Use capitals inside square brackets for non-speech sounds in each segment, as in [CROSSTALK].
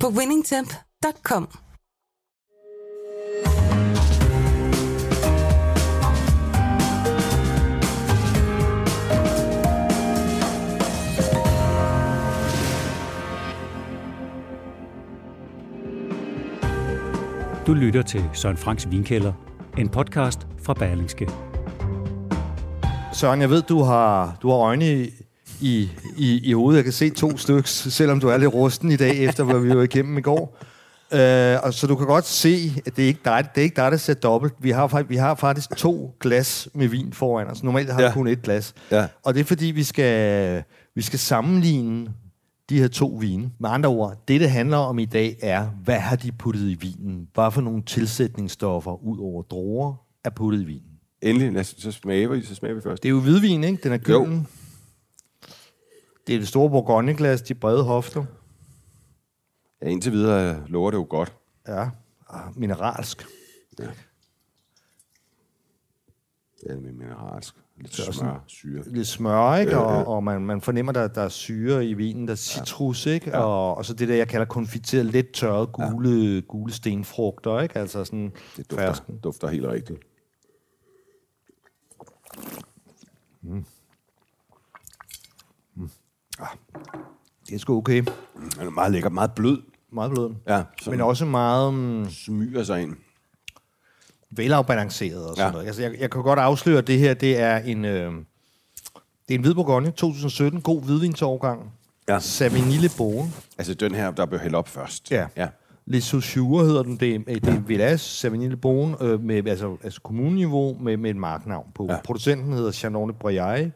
på winningtemp.com. Du lytter til Søren Franks Vinkælder, en podcast fra Berlingske. Søren, jeg ved, du har, du har øjne i, i, i, i hovedet. Jeg kan se to stykker, selvom du er lidt rusten i dag, efter hvad vi var igennem i går. Uh, og så du kan godt se, at det er ikke dig, det er ikke dig der ser dobbelt. Vi har, faktisk, vi har faktisk to glas med vin foran os. Normalt har vi Ja. kun et glas. Ja. Og det er fordi, vi skal, vi skal sammenligne de her to vine. Med andre ord, det det handler om i dag er, hvad har de puttet i vinen? Hvad for nogle tilsætningsstoffer ud over druer er puttet i vinen? Endelig, lad os, så smager vi, så smager vi først. Det er jo hvidvin, ikke? Den er Jo. Det er det store bourgogneglas, de brede hofter. Ja, indtil videre lover det jo godt. Ja, ah, mineralsk. Ja, mineralsk. Lidt Det er også smør, syre. Lidt smør, ikke? Ja, ja. Og, og man, man fornemmer, der, der er syre i vinen, der er citrus, ikke? Og, og så det der, jeg kalder konfiteret, lidt tørret gule, gule stenfrugter, ikke? Altså sådan Det dufter, fersken. dufter helt rigtigt. Det er sgu okay. Den er meget lækker, meget blød. Meget blød. Ja, Men også meget mm, smyger sig ind. velafbalanceret og sådan Ja. noget. Altså, jeg, jeg kan godt afsløre, at det her, det er en... Øh, det er en hvid Bourgogne, 2017, god hvidvinsårgang. Ja. Savigny Le Bon. Altså den her, der blev hældt op først. Ja. ja. Les Saussure hedder den. Det er, det er Village Savigny Le Bon, øh, med, altså, altså kommuneniveau med, med et marknavn på. Ja. Producenten hedder Chanone Briaille.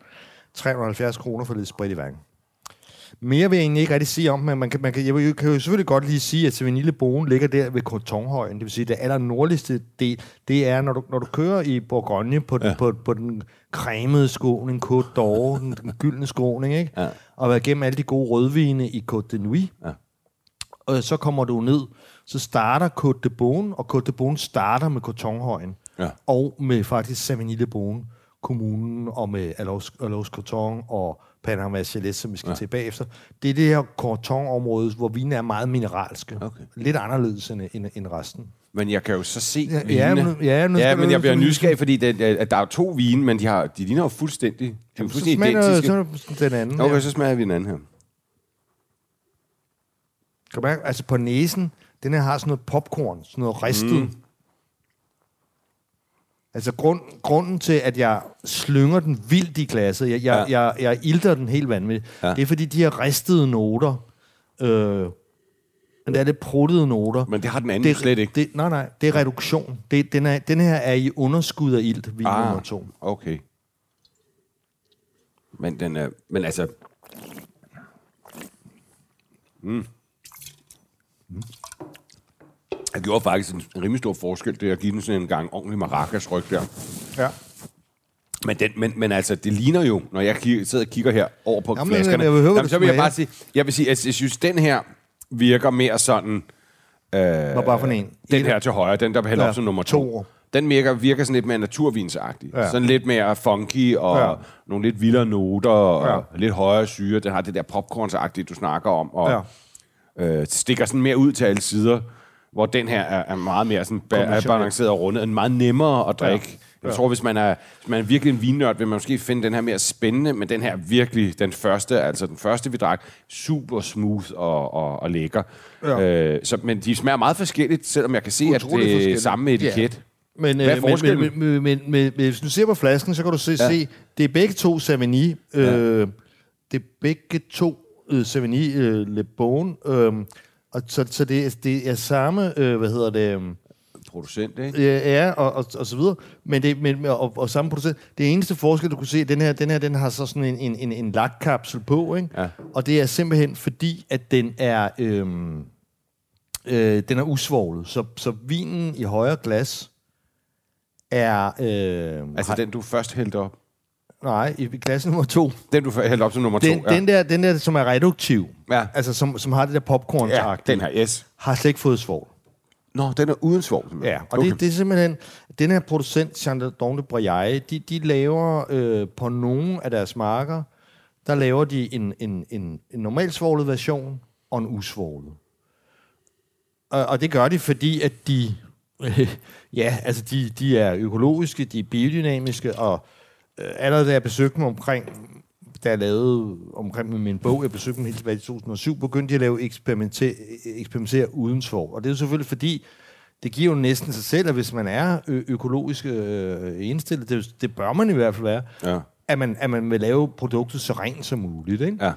370 kroner for i vang. Mere vil jeg egentlig ikke rigtig sige om, men man kan, man kan, jeg kan jo selvfølgelig godt lige sige, at Savigny Le Bon ligger der ved Cotonhøjen. Det vil sige, det aller nordligste del, det er, når du, når du kører i Bourgogne på, den, Ja. på, på den cremede skåning, Côte d'Or, den, den gyldne skåning, ikke? Ja. og været igennem alle de gode rødvine i Côte de Nuit. Ja. Og så kommer du ned, så starter Côte de Beaune, og Côte de Beaune starter med Cotonhøjen, Ja. og med faktisk de Beaune, kommunen, og med Alos, Alos Coton og Panama Chalet, som vi skal ja. til bagefter. Det er det her Coton-område, hvor vinen er meget mineralske. Okay. Lidt anderledes end, end, end resten. Men jeg kan jo så se Ja, vinene. ja, men- ja, nu ja men jeg bliver nysgerrig, fordi det, at der er to vine, men de, har, de ligner jo fuldstændig, de er Så fuldstændig smager identiske. så den anden. Okay, her. så smager vi den anden her. Kan mærke, altså på næsen, den her har sådan noget popcorn, sådan noget ristet. Mm. Altså grund, grunden til, at jeg slynger den vildt i glasset, jeg, jeg, Ja. jeg, jeg ilter den helt vanvittigt, Ja. det er fordi, de her ristede noter, øh, men det er lidt pruttede noter. Men det har den anden det, slet ikke. Det, nej, nej, det er reduktion. Det, den, er, den her er i underskud af ilt, vin ah. nummer to. okay. Men den er, men altså, mm. Jeg gjorde faktisk en, rimelig stor forskel, det at give den sådan en gang ordentlig maracas ryg der. Ja. Men, den, men, men altså, det ligner jo, når jeg kigger, sidder og kigger her over på Jamen, flaskerne. jeg høre, hvad Jamen, så vil jeg bare sige, jeg vil sige, at jeg synes, den her virker mere sådan... Øh, Hvor bare for en? Den En- her til højre, den der hælder Ja, op som nummer to. toer. Den virker, virker sådan lidt mere naturvinsagtig. Ja. Sådan lidt mere funky og ja. Nogle lidt vildere noter og. Ja. lidt højere syre. Den har det der popcornsagtige, du snakker om. Og Ja. øh, stikker sådan mere ud til alle sider. Hvor den her er, er meget mere sådan ba- er balanceret og rundet. En meget nemmere at drikke. Ja. Ja. Jeg tror, hvis man, er, hvis man er virkelig en vinnørd, vil man måske finde den her mere spændende, men den her virkelig, den første, altså den første, vi drak, super smooth og, og, og lækker. Ja. Øh, så, men de smager meget forskelligt, selvom jeg kan se, at Utroligt det er samme etiket. Men, Hvad er øh, men, men, men, men, men, men hvis du ser på flasken, så kan du se, ja. se det er begge to Savigny. Øh, det er begge to øh, Savigny øh, Le Bon. Øh, og så, så det, er- det er samme, øh, hvad hedder det, øh, Producent, ikke? ja, og, og, og så videre. Men det, men, og, og samme producent. Det eneste forskel, du kunne se, den her, den her, den har så sådan en, en, en, en lakkapsel på, ikke? Ja. Og det er simpelthen fordi, at den er, øhm, øh, den er usvoglet, så, så vinen i højre glas er... Øh, Altså har, den, du først hældte op. Nej, i, glas nummer to. Den, du hældte op som nummer Den, to. Ja. den, der, den der, som er reduktiv, Ja. altså som, som har det der popcorn ja, den her, yes. har slet ikke fået svovl. Nå, den er uden svovl. Ja, og okay. det, det er simpelthen... Den her producent, Chandon de Braille, de, de laver øh, på nogle af deres marker, der laver de en, en, en, en normal svoglet version og en usvoglet. Og, og det gør de, fordi at de... Øh, [LAUGHS] ja, altså de, de er økologiske, de er biodynamiske, og allerede da jeg besøgte dem omkring, da jeg lavede omkring med min bog, jeg besøgte dem helt tilbage i 2007, begyndte de at lave eksperimentere, eksperimentere uden svog. Og det er jo selvfølgelig fordi, det giver jo næsten sig selv, at hvis man er ø- økologisk øh, indstillet, det, det bør man i hvert fald være, Ja. at, man, at man vil lave produktet så rent som muligt. Ikke?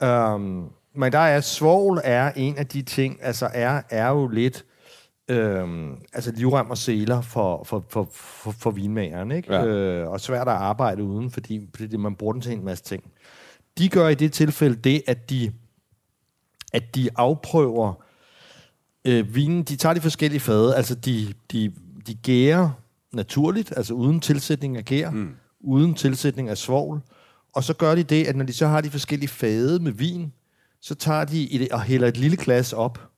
Ja. Um, men der er svovl er en af de ting, altså er, er jo lidt øhm, altså livrem og seler for, for, for, for, for vinmageren, ikke? Ja. Øh, og svært at arbejde uden, fordi, fordi man bruger den til en masse ting. De gør i det tilfælde det, at de, at de afprøver øh, vinen, de tager de forskellige fade, altså de, de, de gærer naturligt, altså uden tilsætning af gær, mm. uden tilsætning af svovl, og så gør de det, at når de så har de forskellige fade med vin, så tager de et, og hælder et lille glas op,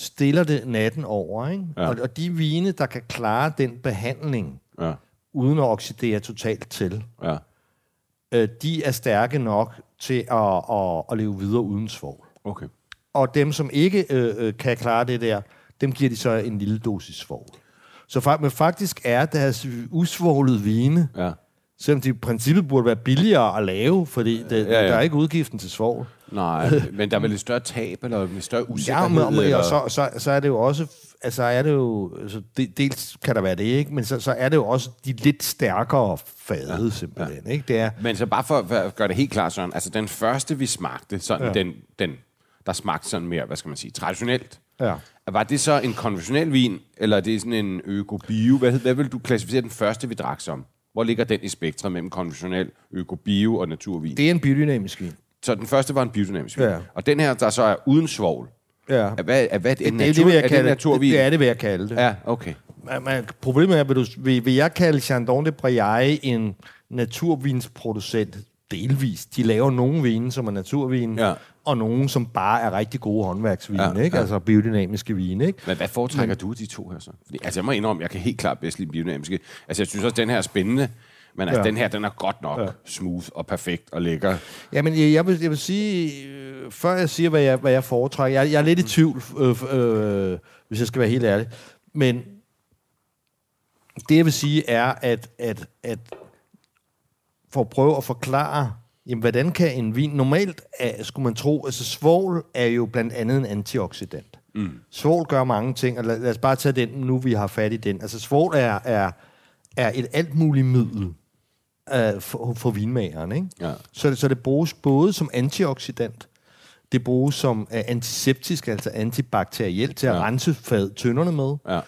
stiller det natten over, ikke? Ja. Og, og de vine, der kan klare den behandling, Ja. uden at oxidere totalt til, Ja. øh, de er stærke nok til at, at, at leve videre uden svovl. Okay. Og dem, som ikke øh, øh, kan klare det der, dem giver de så en lille dosis svovl. Så men faktisk er deres usvoglede vine, Ja. selvom de i princippet burde være billigere at lave, fordi det, ja. ja. der er ikke udgiften til svovl. Nej, men der er vel et større tab, eller en større Ja, usikkerhed? men, men, og så, så, så er det jo også, altså er det jo, altså de, dels kan der være det, ikke? men så, så er det jo også de lidt stærkere fade, ja. simpelthen. Ikke? Det er, Men så bare for, for at gøre det helt klart, Søren. Altså, den første, vi smagte, sådan Ja. ja. den, den, der smagte sådan mere, hvad skal man sige, traditionelt. Ja. Var det så en konventionel vin, eller er det sådan en øko-bio? Hvad, hvad vil du klassificere den første, vi drak som? Hvor ligger den i spektret mellem konventionel, øko-bio og naturvin? Det. det er en biodynamisk vin. Så den første var en biodynamisk vin. Ja. Og den her, der så er uden svovl, Ja. er, hvad, er, hvad, er, Det, en det, natur, det, jeg er det en naturvin? det er det, vil jeg kalde det. Ja, okay. Men, men problemet er, vil, du, vil, vil jeg kalde Chandon de Braille en naturvinsproducent delvis. De laver nogle vine, som er naturvin, Ja. og nogle, som bare er rigtig gode håndværksvine, Ja, ikke? ja. altså biodynamiske vine. Ikke? Men hvad foretrækker du af de to her så? Fordi, altså, jeg må indrømme, jeg kan helt klart bedst lide biodynamiske. Altså, jeg synes også, at den her er spændende. Men altså, Ja. ja. den her, den er godt nok Ja. ja. smooth og perfekt og lækker. Jamen, jeg, jeg, vil, jeg vil sige, øh, før jeg siger, hvad jeg, hvad jeg foretrækker, jeg, jeg er lidt i tvivl, øh, øh, hvis jeg skal være helt ærlig. Men det, jeg vil sige, er, at, at, at for at prøve at forklare, jamen, hvordan kan en vin... Normalt er, skulle man tro, altså svovl er jo blandt andet en antioxidant. Mm. Svovl gør mange ting, og lad, lad os bare tage den, nu vi har fat i den. Altså svovl er, er, er et alt muligt middel øh, for, for vinmageren, ikke? Ja. Så, så det bruges både som antioxidant, det bruges som uh, antiseptisk, altså antibakterielt, til at Ja. rense fad, tønderne med. Ja.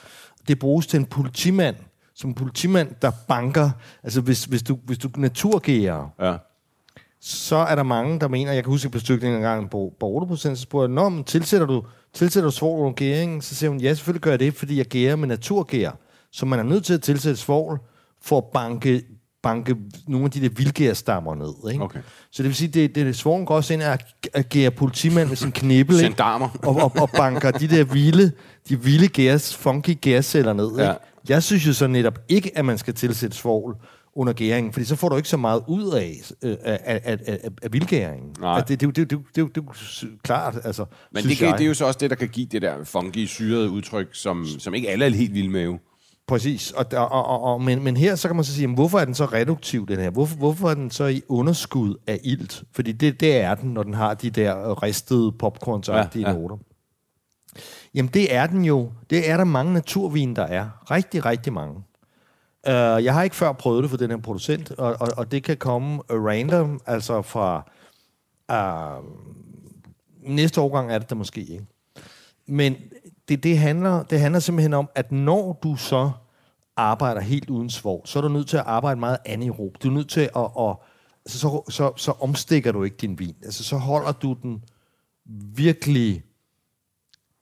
Det bruges til en politimand, som en politimand, der banker. Altså, hvis, hvis du, hvis du naturgerer, Ja. så er der mange, der mener, jeg kan huske på stykningen en gang på, på 8%, så spurgte jeg, men tilsætter du, tilsætter du svovl under gæringen? Så siger hun, ja, selvfølgelig gør jeg det, fordi jeg gærer med naturgær. Så man er nødt til at tilsætte svovl for at banke, banke nogle af de der vildgærstammer ned. Ikke? Okay. Så det vil sige, det, det svovlen går også ind og agerer politimand med sin knibbel, ikke? Og, og, og banker de der vilde, de vilde gærs, funky gærceller ned. Ikke? Ja. Jeg synes jo så netop ikke, at man skal tilsætte svovl under gæringen, fordi så får du ikke så meget ud af, øh, af, af, af, af, af vildgæringen. Nej. Altså, det, det, det, det, det, det, det, er klart, altså, Men det, kan, jeg. det er jo så også det, der kan give det der funky, syrede udtryk, som, som ikke alle er helt vilde med jo. Præcis, og, og, og, og, men, men her så kan man så sige, jamen, hvorfor er den så reduktiv, den her? Hvorfor, hvorfor er den så i underskud af ilt? Fordi det, det er den, når den har de der ristede popcornsagtige Ja, ja, noter. Jamen det er den jo. Det er der mange naturvin, der er. Rigtig, rigtig mange. Uh, jeg har ikke før prøvet det for den her producent, og, og, og det kan komme random, altså fra uh, næste årgang er det der måske ikke. Men det, det, handler, det handler simpelthen om, at når du så arbejder helt uden svov, så er du nødt til at arbejde meget anaerob. Du er nødt til at... at altså så, så, så omstikker du ikke din vin. Altså, så holder du den virkelig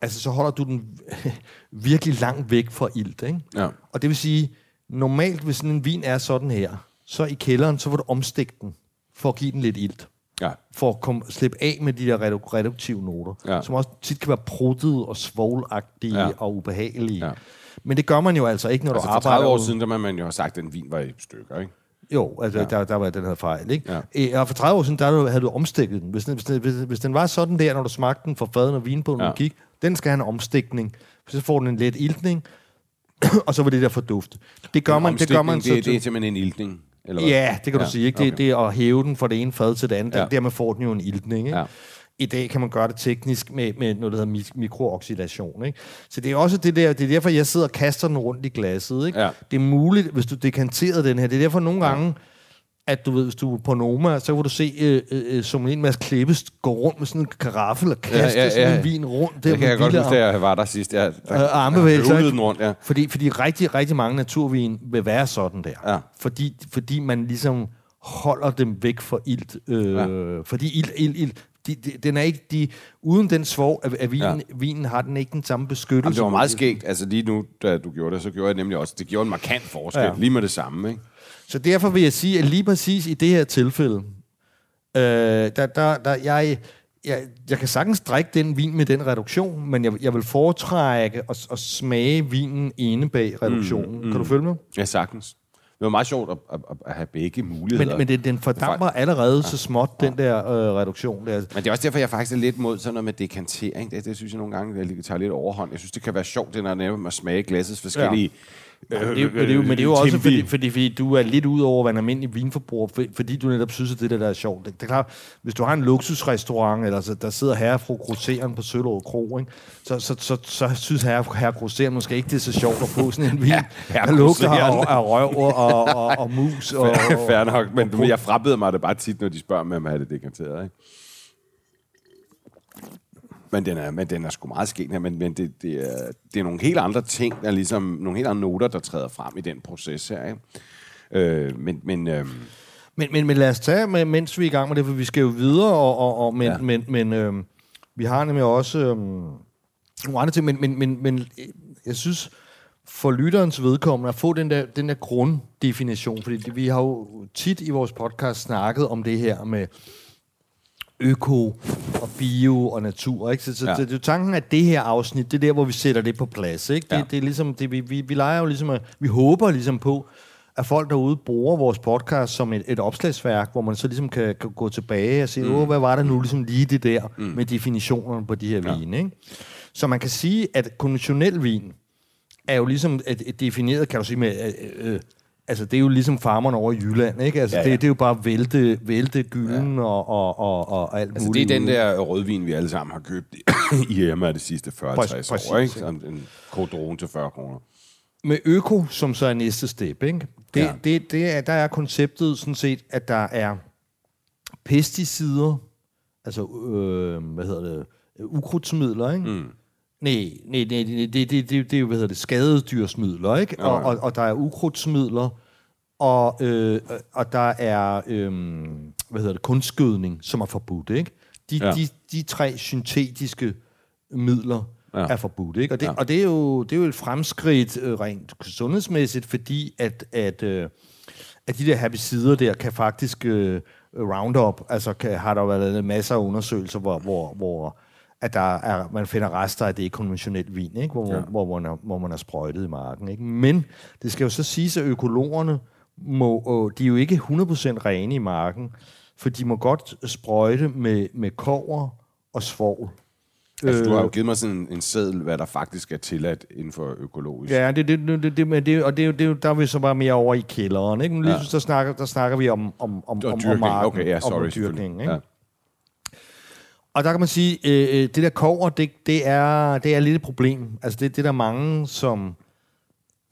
altså så holder du den [LAUGHS] virkelig langt væk fra ilt, ikke? Ja. Og det vil sige, normalt hvis sådan en vin er sådan her, så i kælderen, så vil du omstikke den, for at give den lidt ilt. Ja. For at komme, slippe af med de der redu- reduktive noter, Ja. som også tit kan være pruttede og svoglagtige Ja. og ubehagelige. Ja. Men det gør man jo altså ikke, når Altså du for arbejder 30 år siden, der må man jo have sagt, at en vin var i stykker, ikke? Jo, altså, Ja. der, der var den her fejl, ikke? Ja. Og for 30 år siden, der havde du- omstikket den. Hvis den, hvis, den, hvis, hvis den var sådan der, når du smagte den fra faden og vinbogen, Ja. gik, den skal have en omstikning. Så får den en let iltning, [CLEARS THROAT] og så vil det der fordufte. Det gør En man, det gør man omstikning, så det, det er simpelthen en iltning, eller hvad? Ja, det kan Ja, du sige. Ikke? Det, okay. det er at hæve den fra det ene fad til det andet. Ja. Ja. Dermed får den jo en iltning. Ikke? Ja. I dag kan man gøre det teknisk med, med noget, der hedder mik- mikrooxidation. Ikke? Så det er også det der, det er derfor, jeg sidder og kaster den rundt i glasset. Ikke? Ja. Det er muligt, hvis du dekanterer den her. Det er derfor nogle gange, at du ved, hvis du er på Noma, så kan du se øh, øh, som en Mads Klippes gå rundt med sådan en karaffel og kaste Ja, ja, ja, sådan en vin rundt. Der Det kan jeg godt huske, da jeg var der sidst. Jeg, der, Øh, armbevægelser, jeg den rundt, ja. fordi, fordi rigtig, rigtig mange naturvin vil være sådan der. Ja. Fordi, fordi man ligesom holder dem væk fra ilt. Øh, Ja. Fordi ilt, ilt, ilt de, de, den er ikke, de, uden den svog af, af vinen, Ja. vinen har den ikke den samme beskyttelse. Jamen, det var meget skægt. Altså lige nu, da du gjorde det, så gjorde jeg nemlig også, det gjorde en markant forskel. Ja. Lige med det samme, ikke? Så derfor vil jeg sige, at lige præcis i det her tilfælde, øh, der, der, der, jeg, jeg, jeg kan sagtens drikke den vin med den reduktion, men jeg, jeg vil foretrække at, at smage vinen inde bag reduktionen. Mm, mm. Kan du følge med? Ja, sagtens. Det var meget sjovt at, at, at have begge muligheder. Men, men det, den fordamper allerede ja. så småt, den der øh, reduktion der. Men det er også derfor, jeg faktisk er lidt mod sådan noget med dekantering. Det, det synes jeg nogle gange, det tager lidt overhånd. Jeg synes, det kan være sjovt, det når man at smage glassets forskellige... Ja. Men det, er jo- men det, men det er jo også, fordi, fordi, fordi du er lidt ud over, hvad en almindelig vinforbruger, for- fordi du netop synes, at det der, der er sjovt. Det, det er klart, hvis du har en luksusrestaurant, eller så, der sidder herre og fru Groseren på Sølov Kro, ikke? Så, så, så, så, synes herre og herre Groseren måske ikke, det er så sjovt at få sådan en [LAUGHS] vin, ja, der lugter af, af røv og, og, og, og mus. [LAUGHS] Og, og, Fair nok, men du, jeg frabeder mig det bare tit, når de spørger mig, om jeg har det dekanteret, ikke? Men den er, men den er sgu meget skæg her, men, men det, det, er, det er nogle helt andre ting, der er ligesom, nogle helt andre noter, der træder frem i den proces her, ikke? Øh, men, men øh, Men, men, men lad os tage, mens vi er i gang med det, for vi skal jo videre, og, og, og, men, Ja. men, men øh, vi har nemlig også øh, nogle andre ting, men, men, men, men øh, jeg synes, for lytterens vedkommende, at få den der, den der grunddefinition, fordi vi har jo tit i vores podcast snakket om det her med øko og bio og natur. Ikke? Så, så Ja. ja. det, er jo tanken, at det her afsnit, det er der, hvor vi sætter det på plads. Ikke? Det, Ja. det er ligesom, det, vi, vi, vi leger jo ligesom, at, vi håber ligesom på, at folk derude bruger vores podcast som et, et opslagsværk, hvor man så ligesom kan, kan gå tilbage og sige, mm. Åh, hvad var det nu ligesom lige det der mm. med definitionerne på de her ja. vine. Ikke? Så man kan sige, at konventionel vin er jo ligesom et, et defineret, kan du sige, med... Øh, øh, Altså, det er jo ligesom farmerne over i Jylland, ikke? Altså, Ja, ja. Det, det er jo bare vælte, vælte gylden ja. og, og, og, og alt altså, det muligt. er den der rødvin, vi alle sammen har købt i, i Emma de sidste 40-60 Præcis, år, ikke? Sådan en kodron til 40 kroner. Med øko, som så er næste step, ikke? Det, ja. det, det er, der er konceptet sådan set, at der er pesticider, altså, øh, hvad hedder det, ukrudtsmidler, ikke? Mm. Nej, nej, nej, det, det, det, det, det er jo, hvad hedder det, skadedyrsmidler, ikke? Ja, Og, og, og der er ukrudtsmidler, og, øh, og der er, øh, hvad hedder det, kunstgødning, som er forbudt, ikke? De, Ja. de, de tre syntetiske midler Ja. er forbudt, ikke? Og det, ja. og det, er, jo, det er jo et fremskridt øh, rent sundhedsmæssigt, fordi at, at, øh, at de der herbicider der kan faktisk øh, Roundup, altså kan, har der været masser af undersøgelser, hvor, hvor, hvor at der er, man finder rester af det i konventionelt vin, ikke? Hvor, Ja. hvor, hvor, man er, hvor man er sprøjtet i marken. Ikke? Men det skal jo så siges, at økologerne må, øh, de er jo ikke 100% rene i marken, for de må godt sprøjte med, med kover og svovl. Altså, du har jo Øh, givet mig sådan en, en seddel, hvad der faktisk er tilladt inden for økologisk. Ja, det, det, det, det, men det, og det, er det, er der er vi så bare mere over i kælderen. Ikke? Men lige Ja. der, snakker, der snakker vi om, om, om, om, om marken, Okay, ja, sorry. om dyrkningen. Ikke? Ja. Og der kan man sige, øh, øh, det der kover, det, det, er, det er lidt et problem. Altså det, det er der mange, som...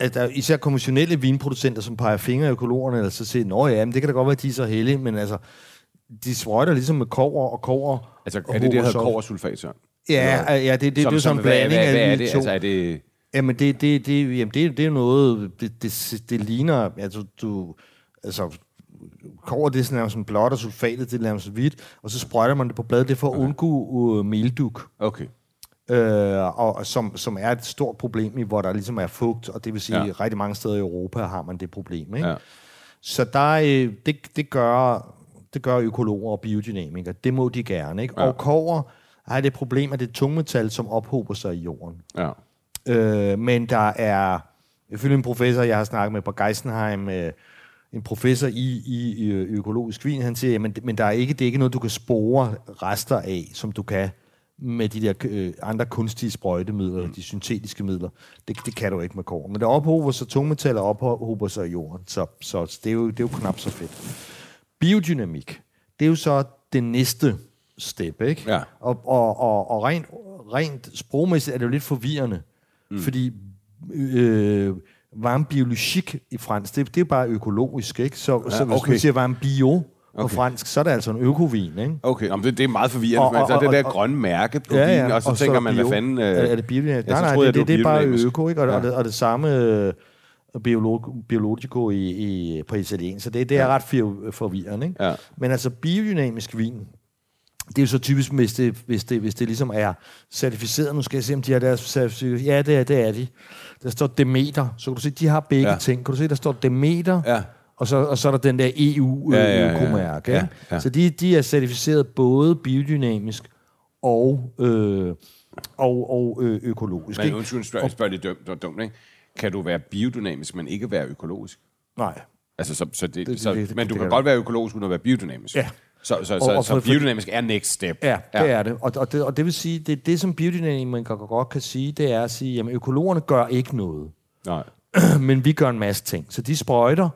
At der er især konventionelle vinproducenter, som peger fingre af økologerne, eller så siger, nå ja, men det kan da godt være, at de er så heldige, men altså, de sprøjter ligesom med kover og kover. Altså, er det det, der hedder koversulfat, så? Ja, ja, det, det, det, Som- det er jo sådan en blanding hvad, hvad, af hvad de det? to. Altså, er det... Jamen, det, det, det, jamen det, det er noget, det, det, det ligner, altså, du, altså, kover, det er sådan sådan blåt, og sulfatet, det er nærmest hvidt, og så sprøjter man det på bladet, det er for at undgå uh, melduk. Okay. øh, og som, som er et stort problem i, hvor der ligesom er fugt, og det vil sige, Ja. rigtig mange steder i Europa har man det problem. Ikke? Ja. Så der, øh, det, det, gør, det gør økologer og biodynamikere. Det må de gerne. Ikke? Ja. Og kover har det problem, at det er tungmetal, som ophober sig i jorden. Ja. Øh, men der er, ifølge en professor, jeg har snakket med på Geisenheim, øh, en professor i, i, i økologisk vin, han siger, men, men der er ikke, det er ikke noget, du kan spore rester af, som du kan med de der øh, andre kunstige sprøjtemidler, mm. de syntetiske midler. Det, det kan du ikke med kår. Men det ophober sig, tungmetaller ophober sig i jorden, så, så det, er jo, det er jo knap så fedt. Biodynamik, det er jo så det næste step, ikke? Ja. Og, og, og, og rent, rent sprogmæssigt er det jo lidt forvirrende, mm. fordi øh, varme biologik i fransk, det, det er bare økologisk, ikke? Så, ja, så hvis okay. man siger varme bio på Okay. fransk, så er det altså en økovin, ikke? Okay, Jamen, det, det er meget forvirrende, Og- og, man og- så det og- der og- grønne mærke på Ja, ja, ja, vinen, og så og så tænker man, bio. hvad fanden... Øh, Er, er det biodynamisk? Ja, så nej, nej, det, jeg, det, det er bare øko, ikke? Og, Ja. ja. og, det, og det samme øh, biolog, biologico i, i, på italien, så det, det er ret for, forvirrende, ikke? Ja. Men altså biodynamisk vin, det er jo så typisk, hvis det, hvis det, hvis det ligesom er certificeret. Nu skal jeg se, om de har deres certificering. Ja, det er, det er de. Der står Demeter. Så kan du se, de har begge Ja. ting. Kan du se, der står Demeter, Ja. og, så, og så er der den der Ja, ja, ja, ja. EU-økomærke. Ja, ja. Så de, de er certificeret både biodynamisk og, øh, og, og øh, økologisk. Men undskyld, spørg, spørg lidt dumt, dumt, ikke? Kan du være biodynamisk, men ikke være økologisk? Nej. Altså, så, så det, Det- det, så, det- det- men du det kan kan godt være økologisk, uden at være biodynamisk. Ja. Så, så, Og- så, og så for- biodynamisk er next step. Ja, det er det. Og, og det. og det vil sige, det, det som biodynamikere godt kan sige, det er at sige, jamen økologerne gør ikke noget. Nej. [CLEARS THROAT] men vi gør en masse ting. Så de sprøjter,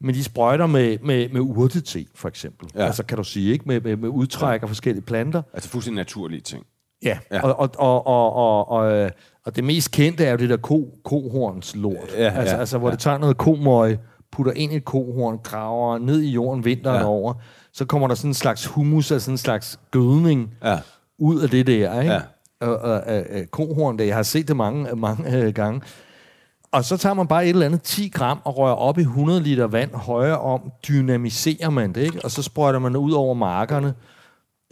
men de sprøjter med, med, med urtete, for eksempel. Ja. Ja. Altså kan du sige, ikke? Med, med, med udtræk af forskellige planter. Altså fuldstændig naturlige ting. Ja. Ja. ja. Og, og, og, og, og, og, øh, og det mest kendte er jo det der ko, kohorns lort. Ja, altså, ja, altså hvor ja. det tager noget komøg, putter ind i et kohorn, graver ned i jorden vinteren Ja. ja. over, så kommer der sådan en slags humus, altså sådan en slags gødning Ja. ud af det der, ikke? Ja. Og, og, og, og kohorn der, jeg har set det mange, mange øh, gange. Og så tager man bare et eller andet 10 gram og rører op i 100 liter vand højere om, dynamiserer man det, ikke? Og så sprøjter man det ud over markerne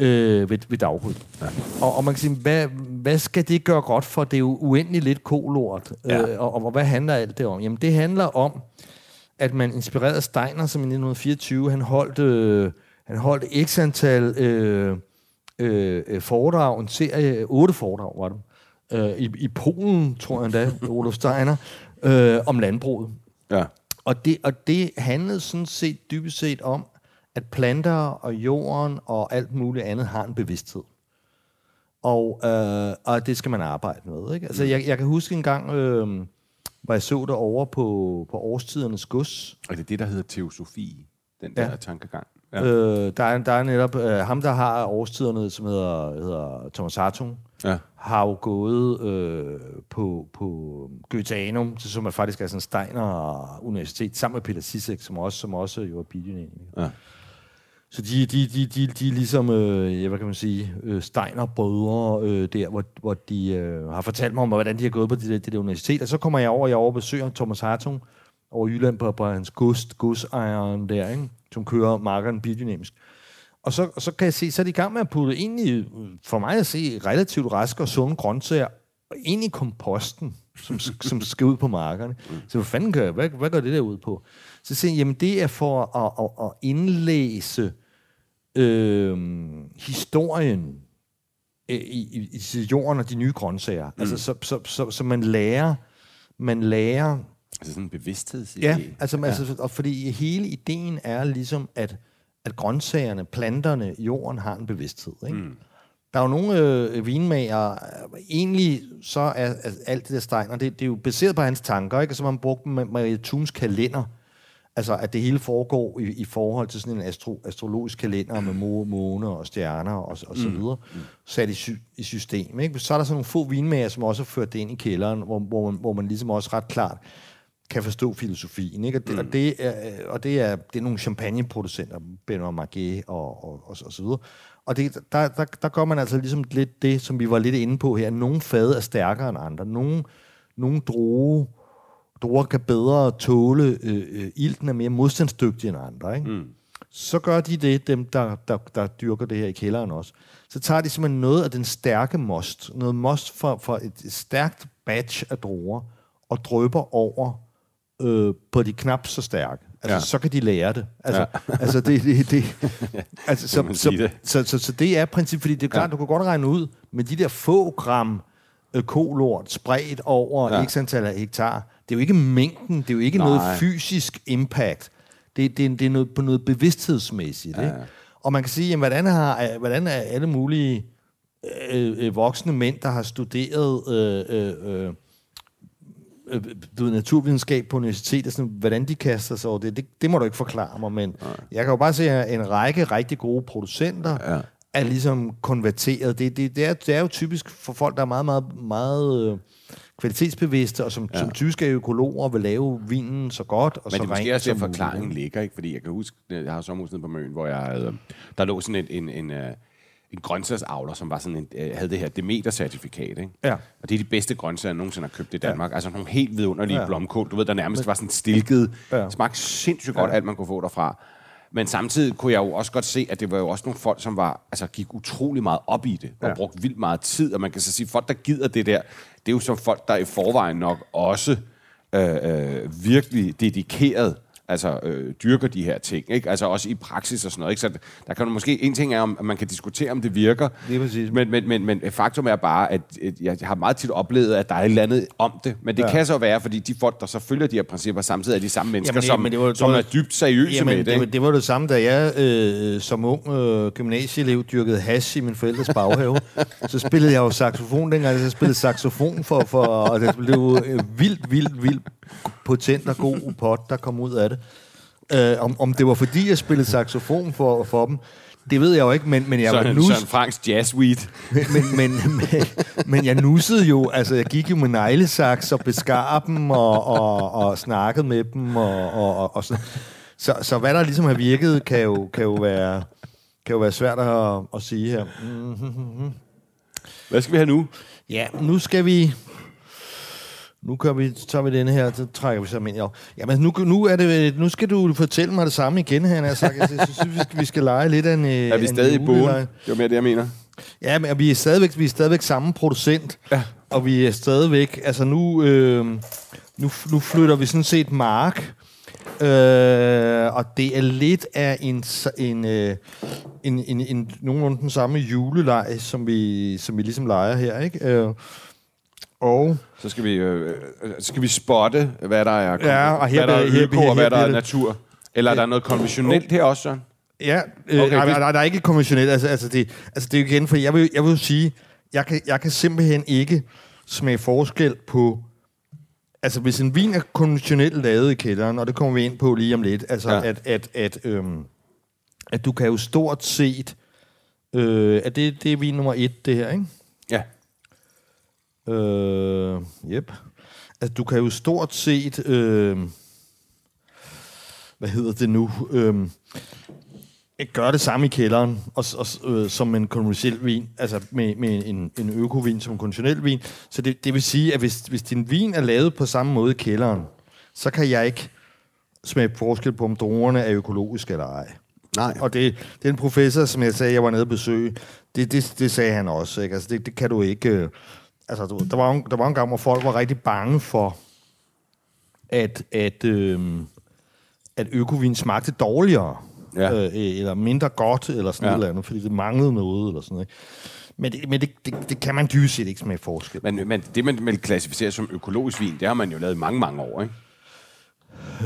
øh, ved, ved daggry. Ja. Og, og man kan sige, hvad, hvad skal det gøre godt for? Det er jo uendeligt lidt kolort. Ja. Øh, og, og hvad handler alt det om? Jamen, det handler om, at man inspirerede Steiner, som i 1924, han holdt, øh, han holdt x antal øh, øh, øh, foredrag, en serie, otte foredrag var det, øh, i, i Polen, tror jeg endda, [LAUGHS] Olof Steiner, øh, om landbruget. Ja. Og det, og det handlede sådan set dybest set om, at planter og jorden og alt muligt andet har en bevidsthed. Og, øh, og det skal man arbejde med. Ikke? Altså, jeg, jeg kan huske en gang, øh, hvor jeg så det over på, på årstidernes gods. Og det er det, der hedder teosofi, den Ja. der tankegang. Ja. Øh, der, er, der er netop øh, ham, der har årstiderne, som hedder, hedder Thomas Hartung, ja. har jo gået øh, på, på Goetheanum, som er faktisk er sådan Steiner Universitet, sammen med Peter Sisek, som også, som også jo er biodynamiker. Ja. Så de, de, de, de, de er ligesom, øh, ja, hvad kan man sige, øh, Steiner-brødre øh, der, hvor, hvor de øh, har fortalt mig om, hvordan de har gået på det, det der universitet. Og så kommer jeg over, jeg er over besøger Thomas Hartung over Jylland på, på hans gods, godsejeren der, ikke? Som kører markeren biodynamisk. Og så, så kan jeg se, så er de i gang med at putte egentlig, øh, for mig at se, relativt raske og sunde grøntsager ind i komposten, som, som skal ud på markerne. Så hvad fanden gør jeg? Hvad, hvad går det der ud på? Så siger jeg, jamen det er for at, at, at indlæse øh, historien i, i, i jorden og de nye grøntsager. Mm. Altså, så, så, så, så man lærer, man lærer Altså sådan en bevidsthedsidé. Ja, altså, ja. altså og fordi hele ideen er ligesom, at, at grøntsagerne, planterne, jorden har en bevidsthed. Ikke? Mm. Der er jo nogle øh, vinmager, egentlig så er, er alt det der Steiner, det, det er jo baseret på hans tanker, ikke? Og så har man brugt Ma- Maria Thuns kalender, altså at det hele foregår i, i forhold til sådan en astro, astrologisk kalender med må, måne og stjerner og, og så videre, mm. sat i, sy, i system. Ikke? Så er der sådan nogle få vinmager, som også har ført det ind i kælderen, hvor, hvor, man, hvor man ligesom også ret klart kan forstå filosofien. Ikke? Og, det, mm. og, det er, og det er, det er nogle champagneproducenter, Benoît Marguet og, og, og, og så videre. Og det, der, der, der gør man altså ligesom lidt det, som vi var lidt inde på her. Nogle fade er stærkere end andre. Nogle, nogle droge, druer kan bedre tåle øh, øh, ilten er mere modstandsdygtige end andre. Ikke? Mm. så gør de det, dem der, der, der dyrker det her i kælderen også. Så tager de simpelthen noget af den stærke most, noget most fra, fra et stærkt batch af druer, og drøber over øh, på de knap så stærke. Altså, Ja. så kan de lære det. Altså, ja. [LAUGHS] altså det, det, det, [LAUGHS] altså, så, så, det. så, så, så, det er princippet, fordi det er klart, ja. du kan godt regne ud, med de der få gram øh, kolort spredt over Ja. x antal af hektar, det er jo ikke mængden, det er jo ikke Nej. Noget fysisk impact. Det, det, det er noget, på noget bevidsthedsmæssigt. Ja. Ikke? Og man kan sige, jamen, hvordan, har, øh, hvordan er alle mulige øh, øh, voksne mænd, der har studeret øh, øh, øh, øh, du ved, naturvidenskab på universitetet, sådan, hvordan de kaster sig over det, det, det må du ikke forklare mig, men Nej. jeg kan jo bare se, at en række rigtig gode producenter Ja. er ligesom konverteret. Det, det, det, er, det er jo typisk for folk, der er meget, meget, meget øh, kvalitetsbevidste, og som, ja. som typisk er økologer, vil lave vinen så godt og Men så det er måske rent også der, forklaringen ligger, ikke? Fordi jeg kan huske, jeg har sommerhus nede på Møn, hvor jeg havde, der lå sådan en, en, en, en grøntsagsavler, som var sådan en, øh, havde det her Demeter-certifikat, ikke? Ja. Og det er de bedste grøntsager, jeg nogensinde har købt i Danmark. Ja. Altså nogle helt vidunderlige ja. Blomkål, du ved, der nærmest var sådan stilket. Ja. Smagte sindssygt godt, ja. alt man kunne få derfra. Men samtidig kunne jeg jo også godt se, at det var jo også nogle folk, som var, altså, gik utrolig meget op i det, og Ja. brugte vildt meget tid. Og man kan så sige, folk, der gider det der, det er jo så folk, der i forvejen nok også øh, øh, virkelig dedikeret altså øh, dyrker de her ting, ikke? Altså også i praksis og sådan noget, ikke? Så der kan måske, en ting er, om at man kan diskutere, om det virker, Lige præcis. men, men, men, men faktum er bare, at jeg har meget tit oplevet, at der er et eller andet om det, men det ja. Kan så være, fordi de folk, der så følger de her principper, samtidig er de samme mennesker, Jamen, det- som, men det var- det som var- er dybt seriøse Jamen, med det, det, ikke? det, det var det samme, da jeg øh, som ung øh, gymnasieelev dyrkede hash i min forældres baghave. så spillede jeg jo saxofon dengang, jeg spillede saxofon for, for og det blev øh, vildt, vildt, vildt potent og god pot, der kom ud af det. Øh, om, om det var fordi, jeg spillede saxofon for, for dem, det ved jeg jo ikke, men, men jeg var Søren, nus, Søren Franks jazzweed. men, men, men, men, men jeg nussede jo, altså jeg gik jo med neglesaks og beskar dem og, og, og snakkede med dem og, og, og, og sådan. Så, så hvad der ligesom har virket, kan jo, kan jo, være, kan jo være svært at, at sige her. Mm-hmm. Hvad skal vi have nu? Ja, nu skal vi... Nu gør vi, så tager vi denne her, så trækker vi så ind. Jamen, nu, nu, er det, nu skal du fortælle mig det samme igen, han har sagt. Jeg synes, vi skal, vi skal lege lidt af en Er vi en stadig i bogen? Det var mere det, jeg mener. Ja, men vi er stadigvæk, vi er stadigvæk samme producent. Ja. Og vi er stadigvæk... Altså nu, øh, nu, nu flytter vi sådan set mark. Øh, og det er lidt af en, s- en, øh, en, en, en nogenlunde den samme juleleg, som vi, som vi ligesom leger her, ikke? Øh, og Så skal vi, øh, øh, skal vi spotte, hvad der er, Ja, og her hvad der er her øko, og hvad der er natur. Eller er der noget konventionelt her også, Søren? Ja, øh, Okay, nej, hvis- nej, der er ikke konventionelt. Altså, altså, det, altså det er jo igen, for jeg vil, jeg vil sige, jeg kan, jeg kan simpelthen ikke smage forskel på... Altså, hvis en vin er konventionelt lavet i kælderen, og det kommer vi ind på lige om lidt, altså, ja. at, at, at, øhm, at du kan jo stort set... Øh, at det, det er vin nummer et, det her, ikke? Ja. Øh, yep. Altså, du kan jo stort set... Øh, hvad hedder det nu? Øh, gøre det samme i kælderen, og, og, øh, som en konventionel vin, altså med, med en, en økovin som en konventionel vin. Så det, det vil sige, at hvis, hvis din vin er lavet på samme måde i kælderen, så kan jeg ikke smage forskel på, om druerne er økologiske eller ej. Nej. Og det, det er en professor, som jeg sagde, jeg var nede og besøge. Det, det, det sagde han også. Ikke? Altså, det, det kan du ikke... Altså, du, der, var, en- der var en gang, hvor folk var rigtig bange for, at, at, øh, at økovin smagte dårligere. Ja. Øh, eller mindre godt, eller sådan Ja. noget andet, fordi det manglede noget, eller sådan noget. Men, det, men det, det, det kan man dybest set ikke smage forskel. Men, men det, man vil klassificere som økologisk vin, det har man jo lavet i mange, mange år, ikke?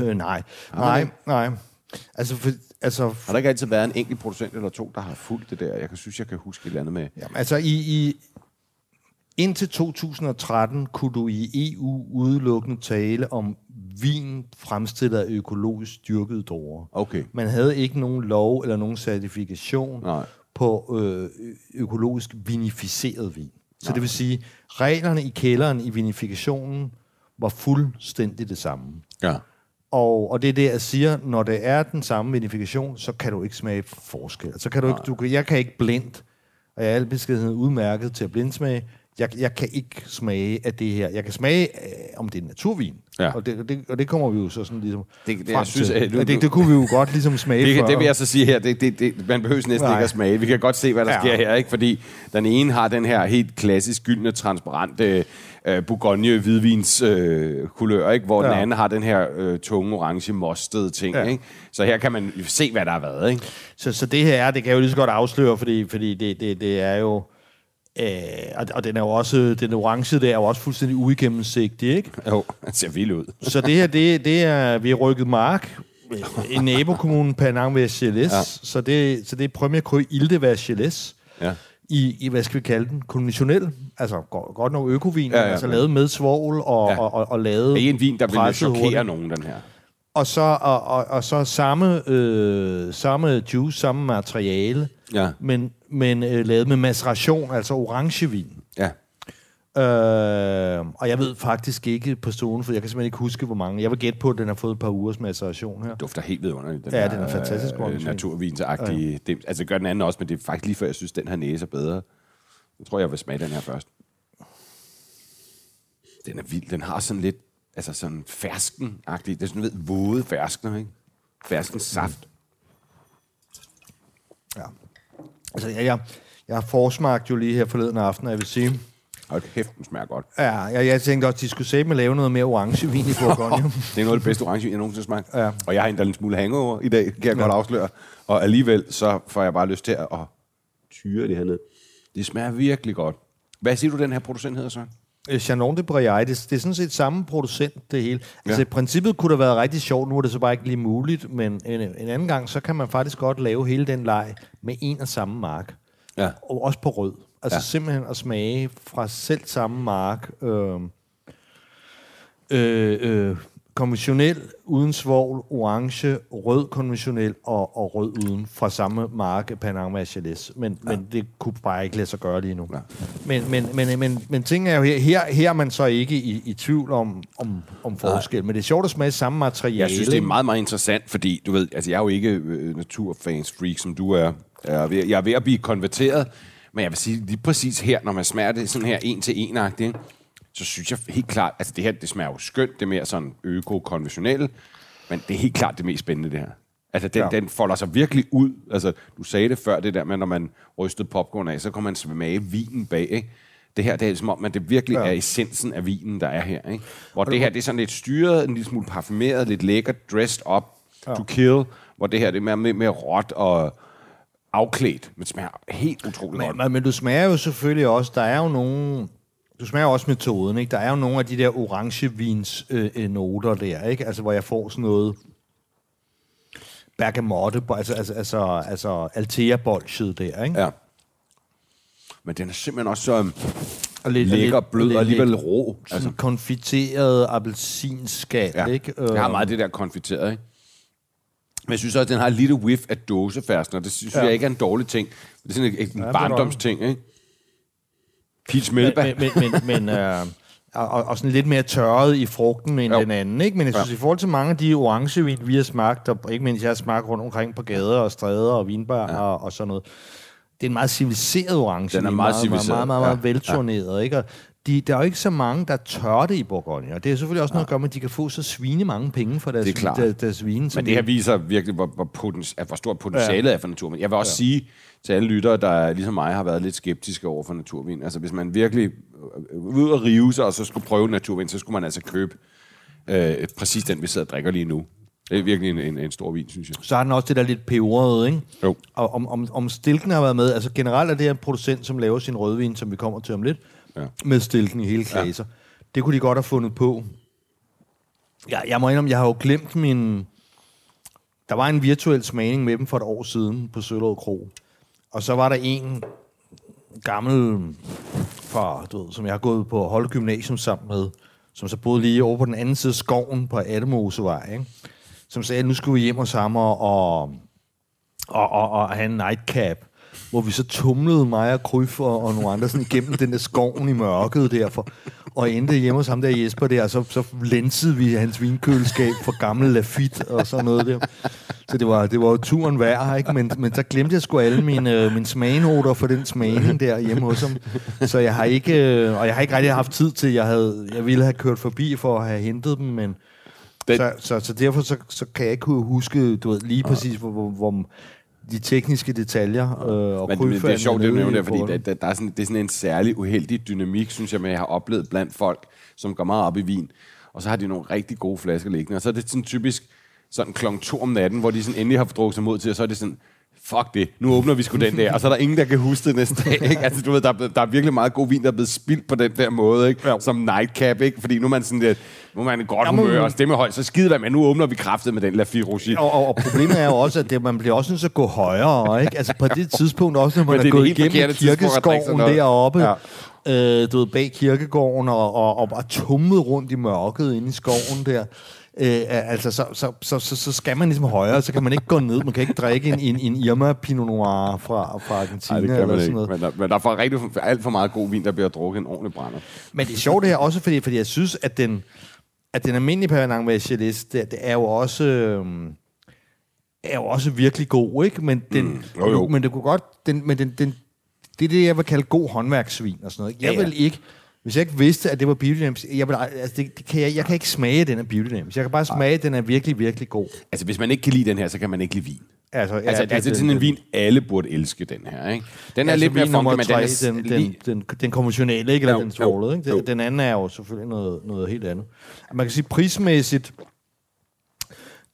Øh, nej, nej, nej. Altså, for, altså, Har der ikke altid været en enkelt producent eller to, der har fulgt det der? Jeg kan synes, jeg kan huske et eller andet med... Jamen, altså i, i indtil 2013 kunne du i EU udelukkende tale om vin fremstillet af økologisk dyrkede druer. Okay. Man havde ikke nogen lov eller nogen certifikation Nej. på øh, økologisk vinificeret vin. Så det vil sige, reglerne i kælderen i vinifikationen var fuldstændig det samme. Ja. Og, og det er det, jeg siger, når det er den samme vinifikation, så kan du ikke smage forskel. Så kan du ikke, du, jeg kan ikke blindt, og jeg er al beskedenhed udmærket til at blindsmage. Jeg, jeg kan ikke smage af det her. Jeg kan smage, øh, om det er naturvin. Ja. Og, det, det, og det kommer vi jo så sådan ligesom Det- det- jeg synes, at du- Og det, det kunne vi jo godt ligesom smage Det, før. det vil jeg så sige her, det, det, det, man behøver næsten Nej. ikke at smage. Vi kan godt se, hvad der Ja. sker her, ikke? fordi den ene har den her helt klassisk gyldne, transparente øh, Bourgogne hvidvins øh, kulør, ikke? hvor ja. den anden har den her øh, tunge, orange, mostede ting. Ja. Ikke? Så her kan man se, hvad der har været. Ikke? Så, så det her, det kan jeg jo lige så godt afsløre, fordi, fordi det, det, det er jo... Øh, og, og den er jo også, den orange der er jo også fuldstændig uigennemsigtig, ikke? Jo, den ser vild ud. Så det her, det, det er, vi har rykket mark i nabokommunen Penang ved Geles, ja. så, det, så det er Premier Cru Ilde ved Geles. Ja. I, i, hvad skal vi kalde den, konventionel, altså go- godt nok økovin, Ja, ja, altså lavet med svovl og, Ja. og, og, og lavet Det er en vin, der vil chokere hurtigt. nogen, den her. Og så, og, og, og så samme, øh, samme juice, samme materiale, Ja. men, men øh, lavet med maceration, altså orangevin. Ja. Øh, og jeg ved faktisk ikke på stående, for jeg kan simpelthen ikke huske, hvor mange. Jeg vil gætte på, at den har fået et par ugers maceration her. dufter helt vidunderligt. Den Ja, her, den er fantastisk Øh, orange. naturvinsagtige. Ja. Det, altså, det gør den anden også, men det er faktisk lige før, jeg synes, den her næse er bedre. Jeg tror, jeg vil smage den her først. Den er vild. Den har sådan lidt, altså sådan fersken-agtig. Det er sådan, ved, våde ferskener, ikke? Fersken saft. Ja. Altså, jeg, jeg, jeg har forsmagt jo lige her forleden aften, og jeg vil sige, Og kæft, den smager godt. ja, jeg, jeg tænkte også, de skulle sætte med lave noget mere orangevin i [LAUGHS] Bourgogne. Det er noget af det bedste orange, jeg nogensinde har smagt. Ja. Og jeg har endda en smule hangover i dag, kan jeg ja. godt afsløre. Og alligevel, så får jeg bare lyst til at tyre det her ned. Det smager virkelig godt. Hvad siger du, den her producent hedder så? Øh, Chanon de Breuil, det, det er sådan set samme producent, det hele. Ja. Altså, i princippet kunne det have været rigtig sjovt, nu er det så bare ikke lige muligt, men en, en anden gang, så kan man faktisk godt lave hele den leg med en og samme mark. Ja. Og også på rød. Altså ja. Ja. simpelthen at smage fra selv samme mark. Øh, øh, øh, konventionel uden svovl, orange, rød konventionel og, og rød uden fra samme mark, Panama Chalet. Men, ja. men det kunne bare ikke lade sig gøre lige nu. Ja. Men, men, men, men, men ting er jo her, her, her er man så ikke i, i tvivl om, om, om forskel. Men det er sjovt at smage samme materiale. Jeg synes, det er ikke? meget, meget interessant, fordi du ved, altså jeg er jo ikke øh, naturfans freak, som du er. Jeg er, ved, jeg er ved at blive konverteret, men jeg vil sige lige præcis her, når man smager det sådan her en til en agtigt så synes jeg helt klart, altså det her, det smager jo skønt, det er mere sådan øko-konventionelle, men det er helt klart det mest spændende, det her. Altså, den, Ja. den folder sig virkelig ud. Altså, du sagde det før, det der med, når man rystede popcorn af, så kan man smage vinen bag, ikke? Det her, det er som om, at det virkelig Ja. er essensen af vinen, der er her, ikke? Hvor det her, det er sådan lidt styret, en lille smule parfumeret, lidt lækkert, dressed up ja. to kill, hvor det her, det er mere, mere, mere råt og afklædt, men smager helt utroligt godt. Men, men, men du smager jo selvfølgelig også, der er jo nogle... Du smager også metoden, ikke? Der er jo nogle af de der orangevins øh, øh, noter der, ikke? Altså, hvor jeg får sådan noget bergamotte, altså, altså, altså, altså Altea-bolsjet der, ikke? Ja. Men den er simpelthen også så um, Og lidt, lækker, lidt- blød lidt- og alligevel lidt rå. Sådan Altså, konfiteret appelsinskal, ja. ikke? Jeg har meget det der konfiteret, ikke? Men jeg synes også, at den har et lille whiff af dåsefærsen, og det synes Ja. ja. jeg ikke er en dårlig ting. Det er sådan en, en er barndomsting, ikke? Men, Melba. men, men, men, men øh, og, og sådan lidt mere tørret i frugten end Jo. den anden, ikke? Men jeg synes, ja. i forhold til mange af de orangevin, vi har smagt, og ikke mindst jeg har smagt rundt omkring på gader og stræder og vinbar ja. og, og sådan noget, det er en meget civiliseret orange. Den er meget meget, civiliseret, meget, meget, meget ja. velturneret, ikke? Og de, der er jo ikke så mange, der tør det i Bourgogne, og det er selvfølgelig også noget at gøre med, at de kan få så svine mange penge for deres, Det er deres, deres vin. som Men det her viser virkelig, hvor, hvor, potens, hvor stort potentialet ja. er for naturvin. Jeg vil også ja. sige til alle lyttere, der ligesom mig har været lidt skeptiske over for naturvin. Altså hvis man virkelig øh, ud og rive sig, og så skulle prøve naturvin, så skulle man altså købe øh, præcis den, vi sidder og drikker lige nu. Det er virkelig en, en, en stor vin, synes jeg. så har den også det der lidt peberede, ikke? Jo. Og om, om, om stilken har været med, altså generelt er det en producent, som laver sin rødvin, som vi kommer til om lidt, Ja. med stilken i hele klasser. Ja. Det kunne de godt have fundet på. Ja, jeg må indrømme, jeg har jo glemt min... Der var en virtuel smagning med dem for et år siden på Søllerød Kro. Og så var der en gammel fra, du ved, som jeg har gået på Holde Gymnasium sammen med, som så boede lige over på den anden side af skoven på Ademosevej, ikke? som sagde, at nu skulle vi hjem hos ham og, og, og, og, og have en nightcap, hvor vi så tumlede mig og Kryf og, og nogle andre sådan igennem den der skoven i mørket derfor. og endte hjemme hos ham der Jesper der, og så, så lænsede vi hans vinkøleskab for gammel Lafitte og sådan noget der. Så det var, det var jo turen værd, ikke? Men, men så glemte jeg sgu alle mine, øh, mine smagenoter for den smagning der hjemme hos ham. Så jeg har ikke, øh, og jeg har ikke rigtig haft tid til, jeg, havde, jeg ville have kørt forbi for at have hentet dem, men Den- så, så, så derfor så, så kan jeg ikke huske du ved, lige præcis, hvor, hvor, hvor de tekniske detaljer øh, og Men, men det er sjovt, det du nævner fordi der, der, der er sådan, det er sådan en særlig uheldig dynamik, synes jeg, jeg har oplevet blandt folk, som går meget op i vin. Og så har de nogle rigtig gode flasker liggende. Og så er det sådan typisk sådan klokken to om natten, hvor de sådan endelig har drukket sig mod til, og så er det sådan, fuck det, nu åbner vi sgu den der. [LAUGHS] Og så er der ingen, der kan huske det næste dag. Ikke? Altså, du ved, der, er, der er virkelig meget god vin, der er blevet spildt på den der måde, ikke? Ja. som nightcap, ikke? fordi nu er man sådan lidt, nu er man i godt Jamen- humør og stemmehøjt, så skide hvad, men nu åbner vi kraftet med den Lafite Rouge. Og, og, og problemet er jo også, at det, man bliver også nødt til at gå højere, ikke? Altså på det tidspunkt også, når man Men er er gået igennem kirkeskoven deroppe, Ja. øh, du ved, bag kirkegården, og, og, og bare tummet rundt i mørket inde i skoven der. Øh, altså, så, så, så, så, så skal man ligesom højere, så kan man ikke gå ned. Man kan ikke drikke en, en, en Irma Pinot Noir fra, fra Argentina Nej, det kan eller man sådan ikke. noget. Men der, men der er for rigtig, alt for meget god vin, der bliver drukket en ordentlig brænder. Men det er sjovt det her også, fordi, fordi jeg synes, at den, at den almindelige Pernang Vachelis, det, det er jo også... øhm, er jo også virkelig god, ikke? Men, den, mm, jo, jo. men det kunne godt... Den, men den, den, det er det, jeg vil kalde god håndværksvin og sådan noget. Jeg Ja, ja. vil ikke... Hvis jeg ikke vidste, at det var biodynamisk, jeg, vil, altså det, det kan jeg, jeg kan ikke smage, den er biodynamisk. Jeg kan bare smage, at den er virkelig, virkelig god. Altså, hvis man ikke kan lide den her, så kan man ikke lide vin. Altså, Ja, altså, det, altså, det er sådan en vin, alle burde elske, den her, ikke? Den er altså, lidt mere funky, men den er den, den, den, den konventionelle, ikke? Eller Jo, den svålede, ikke? Den, den anden er jo selvfølgelig noget, noget helt andet. Man kan sige, prismæssigt,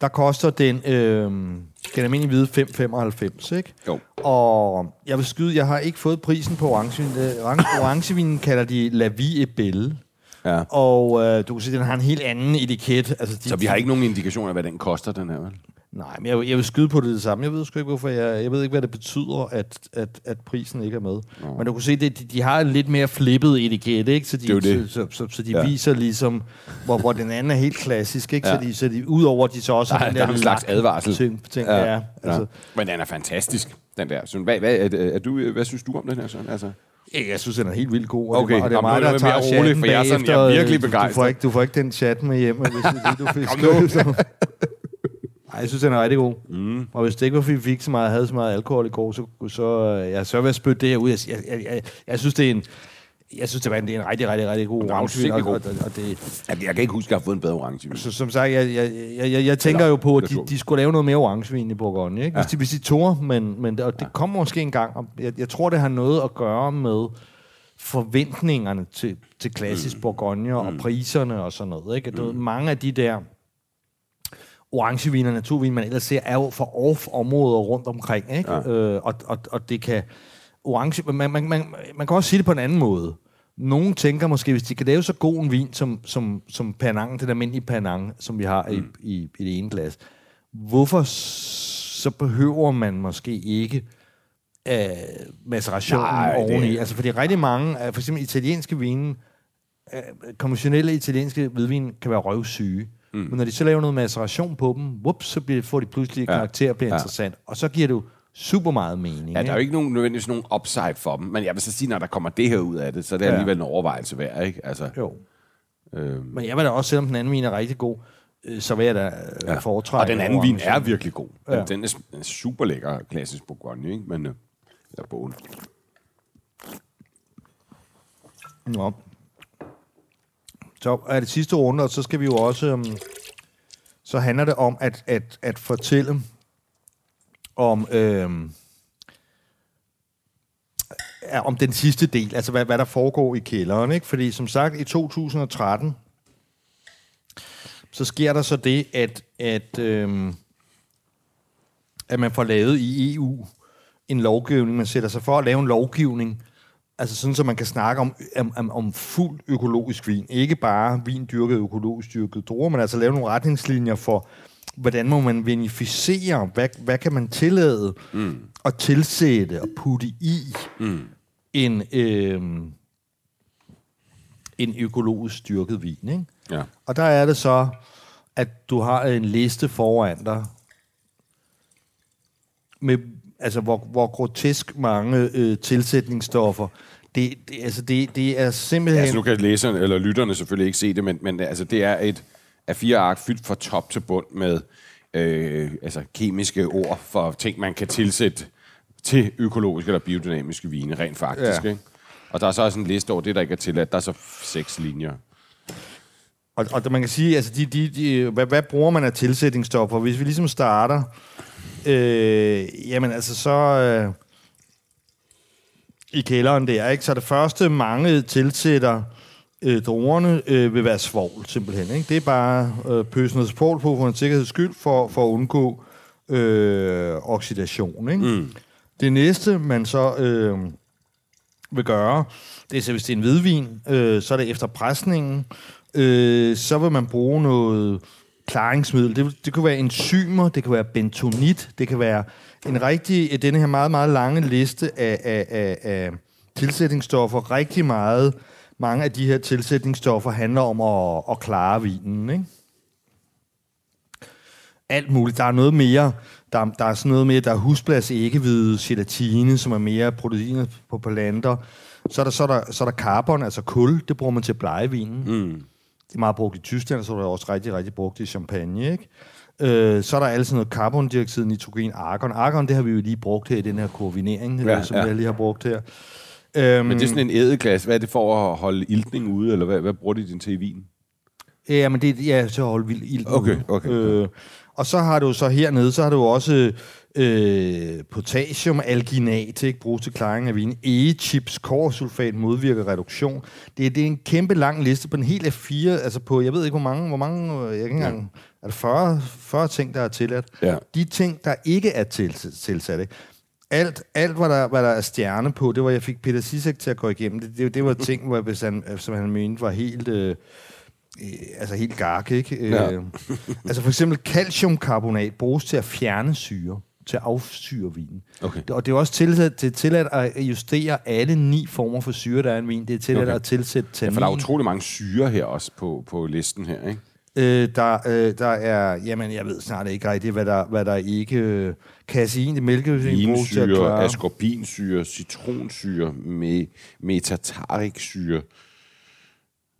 der koster den, øh, den almindelige hvide 5,95, ikke? Jo. Og jeg vil skyde, jeg har ikke fået prisen på orangevin. Øh, orange- [LAUGHS] Orangevinen kalder de La Vie et Belle. Ja. Og øh, du kan se, den har en helt anden etiket. Altså, de, Så vi har ikke nogen indikation af, hvad den koster, den her, vel? Nej, men jeg, vil- jeg vil skyde på det, det samme. Jeg ved sgu ikke, hvorfor jeg, jeg ved ikke, hvad det betyder, at, at, at prisen ikke er med. Nå. Men du kan se, det, de, de har en lidt mere flippet etiket, ikke? Så de, Det er det. Så, så, så, så de Ja. ja. viser ligesom, hvor, hvor den anden er helt klassisk, ikke? Ja. Så, de, så de, udover at de så også Der, er- den der er en slags advarsel. Ting, ting, ja. ja, altså, Men den er fantastisk, den der. Så, hvad, hvad, er, er du, hvad synes du om den her, Søren? Altså, ja. Jeg synes, den er helt vildt god. Og Okay, det, er- og det er mig, er der jeg mere tager rolig, for jeg er sådan- jeg er virkelig Du- Du begejstret. får, ikke, du får ikke den chat med hjem, hvis det er det, du [LAUGHS] fik Kom nu. skrevet. [LAUGHS] Nej, jeg synes, den er rigtig god. Mm. Og hvis det ikke var, fordi vi fik så meget, havde så meget alkohol i går, så, så, øh, ja, så vil jeg spytte det her ud. Jeg, jeg, jeg, jeg, jeg synes, det er en... Jeg synes, det er en, det er en rigtig, rigtig, rigtig god orangevin. Og, og, og, det, jeg, jeg kan ikke huske, at jeg har fået en bedre orange vin. så, som sagt, jeg, jeg, jeg, jeg, jeg tænker Eller, jo på, at de, de skulle lave noget mere orangevin i Bourgogne. Ikke? Hvis, Ja. de, hvis de tog, men, men og det kommer måske en gang. Og jeg, jeg tror, det har noget at gøre med forventningerne til, til klassisk mm. Bourgogne og priserne og sådan noget. Ikke? Mm. Mange af de der orangevin og naturvin, man ellers ser, er jo for off-områder rundt omkring. Ikke? Ja. Øh, og, og, og det kan... Orange, man, man, man, man kan også sige det på en anden måde. Nogle tænker måske, hvis de kan lave så god en vin som, som, som Pernang, den almindelige Pernang, som vi har mm. i, i, i det ene glas, hvorfor så behøver man måske ikke øh, macerationen Nej, det- oveni? Altså, fordi rigtig mange, af for eksempel italienske vine, øh, konventionelle italienske hvidvin kan være røvsyge. Mm. Men når de så laver noget maceration på dem, whoops, så bliver, får de pludselig Ja. karakter og bliver Ja. interessant. Og så giver jo super meget mening. Ja, der er jo ikke nogen, nødvendigvis nogen upside for dem, men jeg vil så sige, når der kommer det her ud af det, så er det Ja. alligevel en overvejelse værd, ikke? Altså, Jo. øhm, Men jeg vil da også, selvom den anden vin er rigtig god, øh, så vil jeg da ja. foretrække og den anden vin er virkelig god. Ja. Den er er super lækker, klassisk Bourgogne, ikke? Men, øh, eller bogen. Nå. Så er det sidste runde, og så skal vi jo også... Um, så handler det om at, at, at fortælle om... Øhm, ja, om den sidste del, altså hvad, hvad der foregår i kælderen. Ikke? Fordi som sagt, i 2013, så sker der så det, at, at, øhm, at man får lavet i EU en lovgivning. Man sætter sig for at lave en lovgivning, altså sådan, så man kan snakke om, om, om, fuld økologisk vin. Ikke bare vin dyrket økologisk dyrket druer, men altså lave nogle retningslinjer for, hvordan må man vinificere, hvad, hvad kan man tillade mm. at tilsætte og putte i Mm. en, øh, en økologisk dyrket vin. Ikke? Ja. Og der er det så, at du har en liste foran dig, med, altså hvor, hvor grotesk mange øh, tilsætningsstoffer, Det, det, altså, det, det er simpelthen... Altså, nu kan læserne eller lytterne selvfølgelig ikke se det, men, men altså, det er et af fire ark fyldt fra top til bund med øh, altså, kemiske ord for ting, man kan tilsætte til økologiske eller biodynamiske vine, rent faktisk. Ja. Ikke? Og der er så også en liste over det, der ikke er tilladt. Der er så seks linjer. Og, og man kan sige, altså, de, de, de, hvad, hvad bruger man af tilsætningsstoffer? Hvis vi ligesom starter, øh, jamen altså så... Øh, i kælderen der, ikke? Så det første, mange tilsætter øh, druerne, øh, vil være svovl, simpelthen. Ikke? Det er bare øh, pøse noget svovl på for en sikkerheds skyld, for, for at undgå øh, oxidation. Ikke? Mm. Det næste, man så øh, vil gøre, det er så, hvis det er en hvidvin, øh, så er det efter presningen, øh, så vil man bruge noget klaringsmiddel. Det, det kan være enzymer, det kan være bentonit, det kan være en rigtig, denne her meget, meget lange liste af, af, af, af tilsætningsstoffer. Rigtig meget, mange af de her tilsætningsstoffer handler om at, at klare vinen, ikke? alt muligt. Der er noget mere, der, der er sådan noget mere, der er husblas æggehvide, gelatine, som er mere proteiner på planter. Så er der, så er der, så er der carbon, altså kul, det bruger man til at blege vinen. Mm. Det er meget brugt i Tyskland, så er det også rigtig, rigtig brugt i champagne, ikke? Øh, så er der altså sådan noget carbondioxid, nitrogen, argon. Argon, det har vi jo lige brugt her i den her koordinering, Ja, ja, som ja. jeg lige har brugt her. Øhm, Men det er sådan en ædeglas. Hvad er det for at holde iltning ude, eller hvad, hvad bruger de den til i vin? Ja, men det ja, så holde vild ild. Okay, okay. Øh, og så har du så hernede, så har du også øh, potassiumalginat, ikke? bruges til klaring af vin. E-chips, korsulfat modvirker reduktion. Det, er- det er en kæmpe lang liste på en helt af fire, altså på, jeg ved ikke hvor mange, hvor mange, øh, jeg kan ikke engang, er det 40, 40 ting, der er tilladt? Ja. De ting, der ikke er til, tilsat, ikke? Alt, alt hvad, der, hvad der er stjerne på, det var, jeg fik Peter Sisek til at gå igennem. Det, det, det var [LAUGHS] ting, hvor, hvis han, som han mente var helt... Øh, øh, altså helt gark, ikke? Ja. Øh, [LAUGHS] altså for eksempel calciumkarbonat bruges til at fjerne syre, til at afsyre vinen. Okay. Og det er også tilladt, det er tilladt at justere alle ni former for syre, der er i en vin. Det er tilladt Okay. at tilsætte Ja, tannin. for der er utrolig mange syre her også på, på listen her, ikke? Øh, der, øh, der er, jamen jeg ved snart ikke rigtigt, hvad der, hvad der ikke... Øh, bruges til at Vinsyre, klare... ascorbinsyre, citronsyre, me, metatariksyre.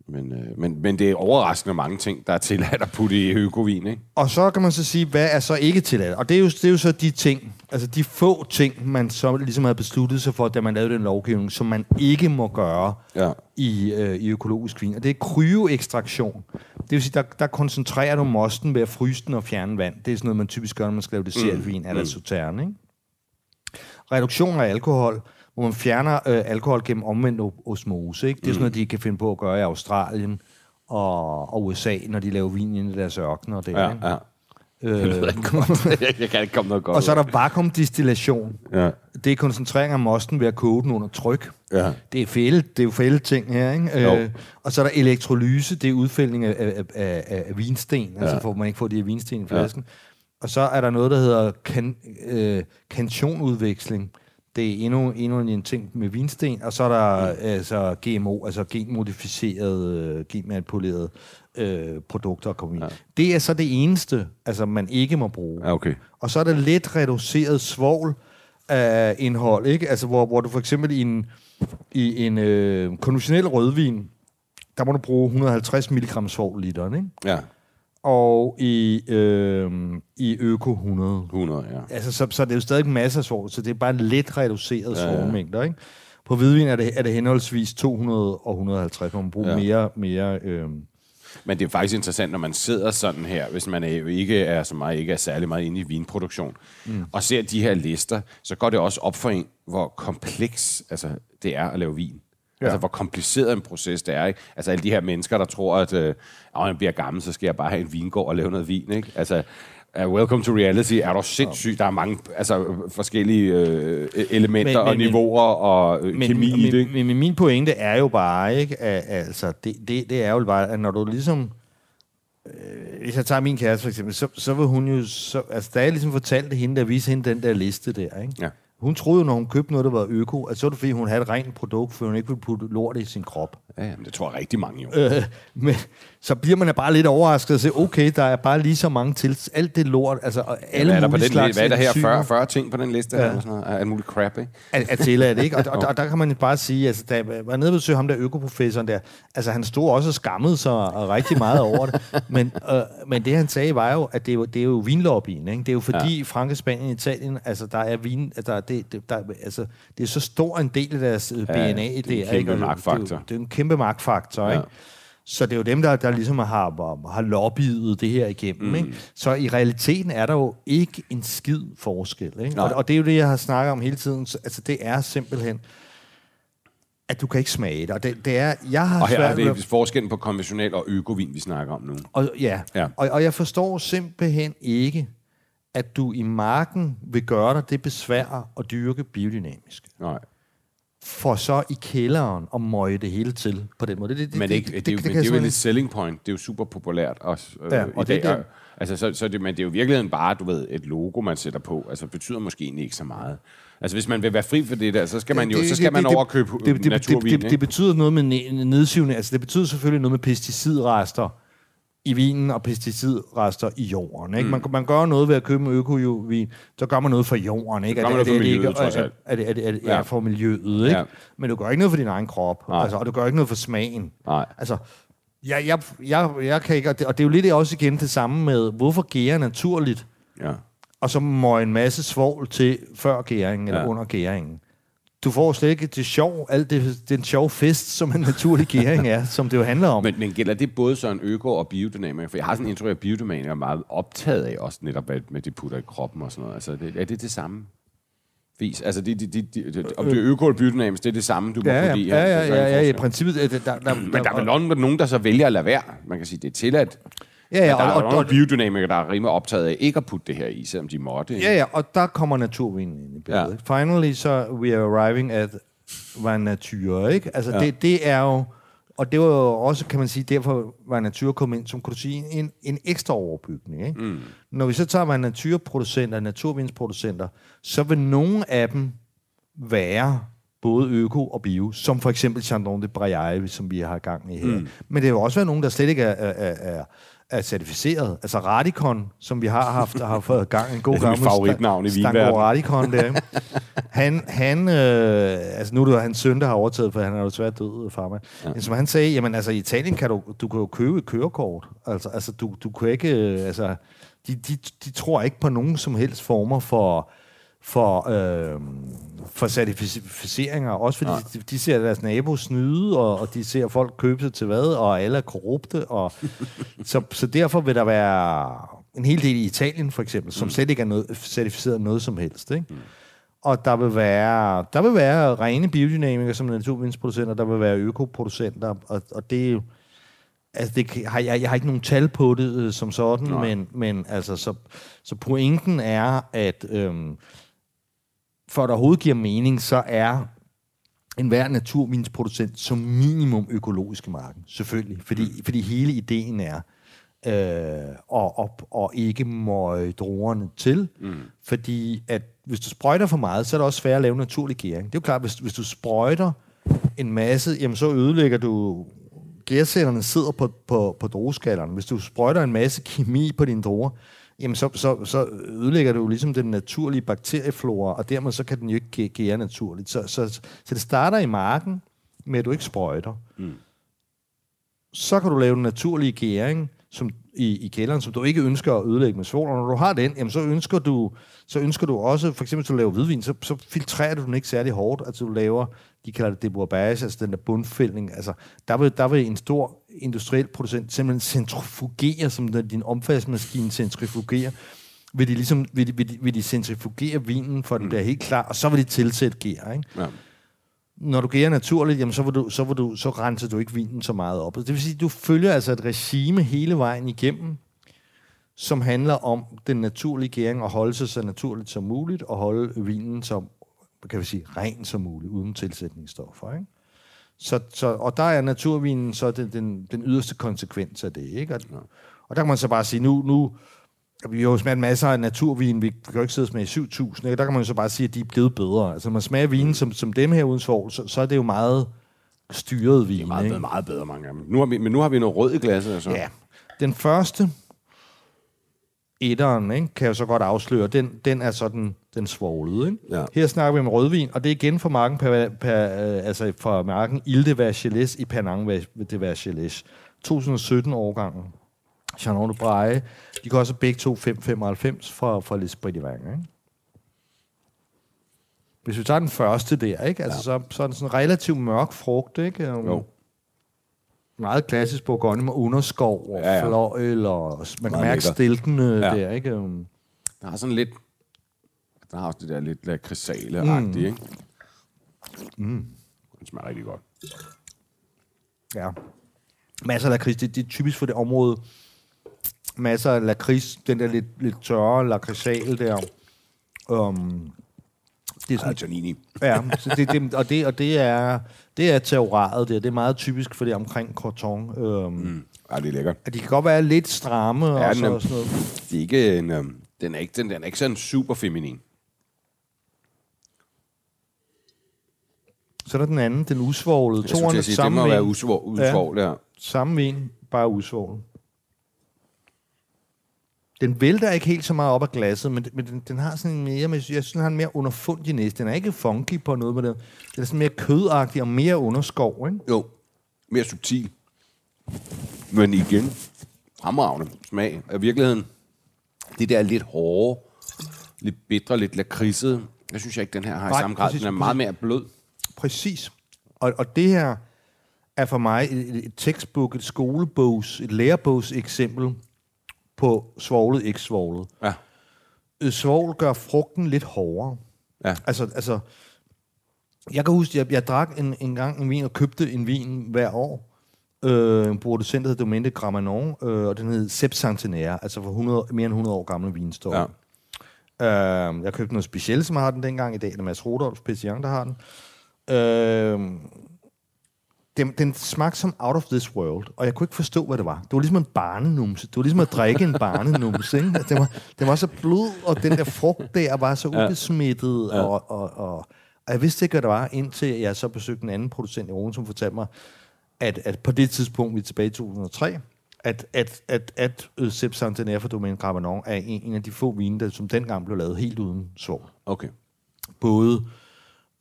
Men, øh, men, men det er overraskende mange ting, der er tilladt at putte i økovin, ikke? Og så kan man så sige, hvad er så ikke tilladt? Og det er jo, det er jo så de ting, altså de få ting, man så ligesom havde besluttet sig for, da man lavede den lovgivning, som man ikke må gøre Ja. i, øh, i økologisk vin. Og det er kryoekstraktion. Det vil sige, der, der koncentrerer du mosten ved at fryse den og fjerne vand. Det er sådan noget, man typisk gør, når man skal lave dessertvin, mm. eller sauterne, ikke? Reduktion af alkohol, hvor man fjerner øh, alkohol gennem omvendt osmose. Ikke? Det er sådan noget, de kan finde på at gøre i Australien og, og USA, når de laver vin inde i deres ørkener. Der, Ja, ikke? ja. Øh, [LAUGHS] jeg, jeg kan ikke komme noget godt og så er der vakuumdistillation. Ja. Det er koncentrering af mosten ved at koge den under tryk. Ja. Det er fælde, det er jo fælde ting her, ikke? Jo. Øh, og så er der elektrolyse, det er udfældning af, af, af, af, vinsten, ja. altså for at man ikke får de her vinsten i flasken. Ja. Og så er der noget, der hedder kan, øh, kantionudveksling. Det er endnu, endnu en ting med vinsten. Og så er der mm. altså GMO, altså genmodificerede, øh, genmanipulerede øh, produkter at komme i. Ja. Det er så det eneste, altså man ikke må bruge. Ja, okay. Og så er der let reduceret svovl af indhold, ikke? Altså, hvor, hvor du for eksempel i en, i en øh, konventionel rødvin, der må du bruge 150 mg svovl literen, ikke? Ja, Og i, øh, i øko 100. 100, ja. Altså, så, så er det jo stadig masser af svovl, så det er bare en let reduceret ja, svovlmængder, ikke? På hvidvin er det, er det henholdsvis 200 og 150, hvor man bruger Ja. ja. mere, mere øh, Men det er faktisk interessant, når man sidder sådan her, hvis man er, ikke er som mig, ikke er særlig meget inde i vinproduktion, mm. og ser de her lister, så går det også op for en, hvor kompleks altså, det er at lave vin. Ja. Altså, hvor kompliceret en proces det er. Ikke? Altså, alle de her mennesker, der tror, at øh, når jeg bliver gammel, så skal jeg bare have en vingård og lave noget vin. Ikke? Altså, uh, welcome to reality. Er du sindssyg? Der er mange altså, forskellementer øh, elementer Men- og men- men- niveauer og øh, men, kemi i det. men, men, men min pointe er jo bare, ikke, at, altså, det, det, det er jo bare, at når du ligesom, øh, hvis jeg tager min kæreste for eksempel, så, så vil hun jo, så, altså da jeg ligesom fortalte hende, der viste hende den der liste der, ikke? Ja. Hun troede jo, når hun købte noget, der var øko, at så var det, fordi hun havde et rent produkt, for hun ikke ville putte lort i sin krop. Ja, men det tror jeg rigtig mange jo. Øh, men så bliver man bare lidt overrasket og siger, okay, der er bare lige så mange til. Alt det lort, altså og alle hvad er der mulige slags hvad er der her? enzymer. 40, 40 ting på den liste? Ja. Eller sådan noget? Alt muligt crap, ikke? at, at tillade det, ikke? Og, og, [LAUGHS] og, der kan man bare sige, altså, da jeg var nede besøgte ham der økoprofessoren der, altså han stod også og skammede sig rigtig meget over det, [LAUGHS] men, øh, men det han sagde var jo, at det er jo, det er jo vinlobbyen, ikke? Det er jo fordi ja. Frankrig, Spanien, Italien, altså der er vin, altså, der, det, det, der, altså, det er så stor en del af deres ja, DNA, det er en det er, kæmpe ikke? Det- magtfaktor. Det, er jo- det er en kæmpe magtfaktor, Ja. ikke? Så det er jo dem, der, der ligesom har, har lobbyet det her igennem. Mm. Ikke? Så i realiteten er der jo ikke en skid forskel. Ikke? Nej. Og, og det er jo det, jeg har snakket om hele tiden. Så, altså, det er simpelthen, at du kan ikke smage det. Og det, det er, jeg har Og her er det forskellen på konventionel og økovin, vi snakker om nu. Og, ja, Ja. ja. Og, og jeg forstår simpelthen ikke, at du i marken vil gøre dig det besvær at dyrke biodynamisk. Nej. For så i kælderen at møje det hele til på den måde. Det, det, Men, det, det, det, det, kan det, jeg det er jo et selling point. Det er jo super populært også øh, Ja, og i det dag. det. Og- Altså, så, så det, men det er jo i virkeligheden bare, du ved, et logo, man sætter på. Altså, det betyder måske egentlig ikke så meget. Altså, hvis man vil være fri for det der, så skal man jo så skal man overkøbe det, det, det, naturvin, det, det, det betyder noget med ne- nedsivning. Altså, det betyder selvfølgelig noget med pesticidrester i vinen og pesticidrester i jorden. Ikke? Mm. Man, man gør noget ved at købe en økovin, så gør man noget for jorden. Ikke? gør man Er noget for ikke- miljøet, trods er- alt. Er det, er det, er det, Ja. for miljøet, ikke? Ja. Men du gør ikke noget for din egen krop. Nej. Altså, og du gør ikke noget for smagen. Nej. Altså, jeg, jeg, jeg, jeg kan ikke... Og det, og det er jo lidt også igen det samme med, hvorfor gære naturligt, Ja. og så må en masse svovl til før gæringen eller ja. under gæringen. Du får slet ikke det sjov, alt det, den sjov fest, som en naturlig gæring er, som det jo handler om. Men, men gælder det både sådan øko- og biodynamik? For jeg har sådan en indtryk at biodynamik er meget optaget af også netop, hvad med de putter i kroppen og sådan noget. Altså, det, er det det samme? Vis. Altså, de, de, de, de, de, om det er øko eller biodynamisk, det er det samme, du må ja, ja, lide. ja, her. ja, Det er ja, en ja, i princippet. er det- Der, der, Men der er vel nogen, der så vælger at lade være. Man kan sige, det er tilladt. Ja, Ja, ja, der og, er og, nogle og, biodynamikere, der er rimelig optaget af ikke at putte det her i, selvom de måtte. ja, ja, og der kommer naturvinen ind i billedet. Ja. Finally, så we are arriving at var nature, ikke? Altså, Ja. det, det er jo... Og det var jo også, kan man sige, derfor var natur kommet ind, som kunne sige, en, en ekstra overbygning. Ikke? Mm. Når vi så tager man naturproducenter, naturvindsproducenter, så vil nogle af dem være både øko og bio, som for eksempel Chandon de Braille, som vi har gang i her. Mm. Men det vil også være nogen, der slet ikke er, er, er, er certificeret. Altså Radikon, som vi har haft, har fået gang en god Det er mit gammel favoritnavn i Stanko vinverdenen. Radikon der. Han, han øh, altså nu er det hans søn, der har overtaget, for han er jo svært død, farmand. Ja. Men som han sagde, jamen altså i Italien kan du, du kan jo købe et kørekort. Altså, altså du, du kan ikke, øh, altså, de, de, de tror ikke på nogen som helst former for, for, øh, for certificeringer, også fordi de, de ser deres nabo snyde, og, og de ser folk købe sig til hvad, og alle er korrupte, og [LAUGHS] så, så derfor vil der være en hel del i Italien for eksempel, som slet ikke er noget, certificeret noget som helst, ikke? Og der vil være, der vil være rene biodynamikere som naturvindsproducenter, der vil være økoproducenter, og, og det altså det har jeg, jeg har ikke nogen tal på det øh, som sådan, Nej. men, men altså, så, så pointen er, at øhm, for at der overhovedet giver mening, så er enhver naturvinsproducent som minimum økologisk i marken. Selvfølgelig. Fordi, fordi hele ideen er øh, at, at, at ikke møge druerne til. Mm. Fordi at hvis du sprøjter for meget, så er det også svært at lave naturlig gæring. Det er jo klart, hvis, hvis du sprøjter en masse, jamen så ødelægger du gærcellerne sidder på, på, på drueskallerne. Hvis du sprøjter en masse kemi på dine druer, jamen så, så, så ødelægger du ligesom den naturlige bakterieflora, og dermed så kan den jo ikke gæ- gære naturligt. Så, så, så det starter i marken med, at du ikke sprøjter. Mm. Så kan du lave den naturlige gæring som, i, i kælderen, som du ikke ønsker at ødelægge med svovl. Og når du har den, jamen så ønsker du, så ønsker du også, for eksempel hvis du laver hvidvin, så, så filtrerer du den ikke særlig hårdt. Altså du laver, de kalder det debourbage, altså den der bundfældning. Altså der vil, der vil en stor industriel producent simpelthen centrifugere, som den, din omfadsmaskine centrifugerer, vil de, ligesom, vil, de, vil, de, vil de centrifugere vinen, for den bliver helt klar, og så vil de tilsætte gær, ikke? Ja. Når du gærer naturligt, jamen så, vil du, så, vil du, så renser du ikke vinen så meget op. Det vil sige, at du følger altså et regime hele vejen igennem, som handler om den naturlige gæring, og holde sig så naturligt som muligt, og holde vinen så, kan vi sige, ren som muligt, uden tilsætningsstoffer. Ikke? Så, så, og der er naturvinen så den, den, den yderste konsekvens af det. Ikke? Og, og der kan man så bare sige, nu, nu vi har jo smagt masser af naturvin, vi kan jo ikke sidde og smage 7.000, ikke? der kan man jo så bare sige, at de er blevet bedre. Altså, man smager vinen som, som dem her uden svovl, så, så er det jo meget styret vin. Det er meget, ikke? bedre, meget bedre, mange af dem. Nu har vi, men nu har vi noget rød i glasset, altså. Ja. Den første, etteren, ikke, kan jeg så godt afsløre, den, den er sådan den svoglede. Ikke? Ja. Her snakker vi om rødvin, og det er igen fra marken, per, per, øh, altså fra marken Ile de Vergelès i Penang de Vergelès. 2017 årgangen. De Braille. De går også begge to 5,95 fra, fra L'Esprit de Vang, ikke? Hvis vi tager den første der, ikke? Altså, ja. så, så er den sådan en relativt mørk frugt, ikke? Um, Jo. Meget klassisk Bourgogne med underskov og Ja, ja, fløjl, og man kan mærke stilkene Ja. der, ikke? Um, Der har sådan lidt... Der har også det der lidt lakridsale-agtige, ikke? Mm. Den smager rigtig godt. Ja. Masser af lakrids. Det, det er typisk for det område. Masser af lakrids. Den der lidt, lidt tørre lakridsal der. Um, det er sådan, Giannini. ja, så det, det, og, det, og det er, det er terroiret der. Det er meget typisk for det omkring Corton. Um, mm. Mm. Ja, det er lækkert. At de kan godt være lidt stramme Ja, og, så, og sådan noget. Det er ikke en... øhm, den er ikke, den, den er ikke sådan super feminin. Så er der den anden, den usvoglede. Jeg skulle til at sige, det må være vin. usvog, usvog ja. Samme vin, bare usvoglet. Den vælter ikke helt så meget op af glasset, men, men den, den har sådan en mere, men jeg synes, den har en mere underfundig næste. Den er ikke funky på noget med det. Den er sådan mere kødagtig og mere underskov, ikke? Jo, mere subtil. Men igen, fremragende smag. I virkeligheden, det der lidt hårde, lidt bitre, lidt lakridset, jeg synes jeg ikke, den her har i Nej, samme grad. præcis, Den er meget mere blød. Præcis. Og, og det her er for mig et, et, et tekstbog, et skolebogs, et lærebogs eksempel på svoglet, ikke svoglet. Ja. Øh, Svogl gør frugten lidt hårdere. Ja. Altså, altså jeg kan huske, jeg, jeg drak en, en gang en vin og købte en vin hver år. Øh, en producent, der hed Domaine de Gramanon, øh, og den hed Sepp Centenaire, altså for 100, mere end 100 år gamle vinstår. Ja. Øh, jeg købte noget specielt, som har den dengang. I dag er det Mads Rodolfs Pétillant, der har den. Øh, den, den smagte som out of this world, og jeg kunne ikke forstå, hvad det var. Det var ligesom en barnenumse. Det var ligesom at drikke en barnenumse. Ikke? Den, var, den var så blød, og den der frugt der var så ubesmittet, ja. og, og, og, og jeg vidste ikke, hvad det var, indtil jeg så besøgte en anden producent i Rune, som fortalte mig, at, at på det tidspunkt, vi er tilbage i 2003, at, at, at, at Sepp Centenaire fra Domaine Gravanon er en, en af de få vine, der, som dengang blev lavet helt uden svovl Okay. både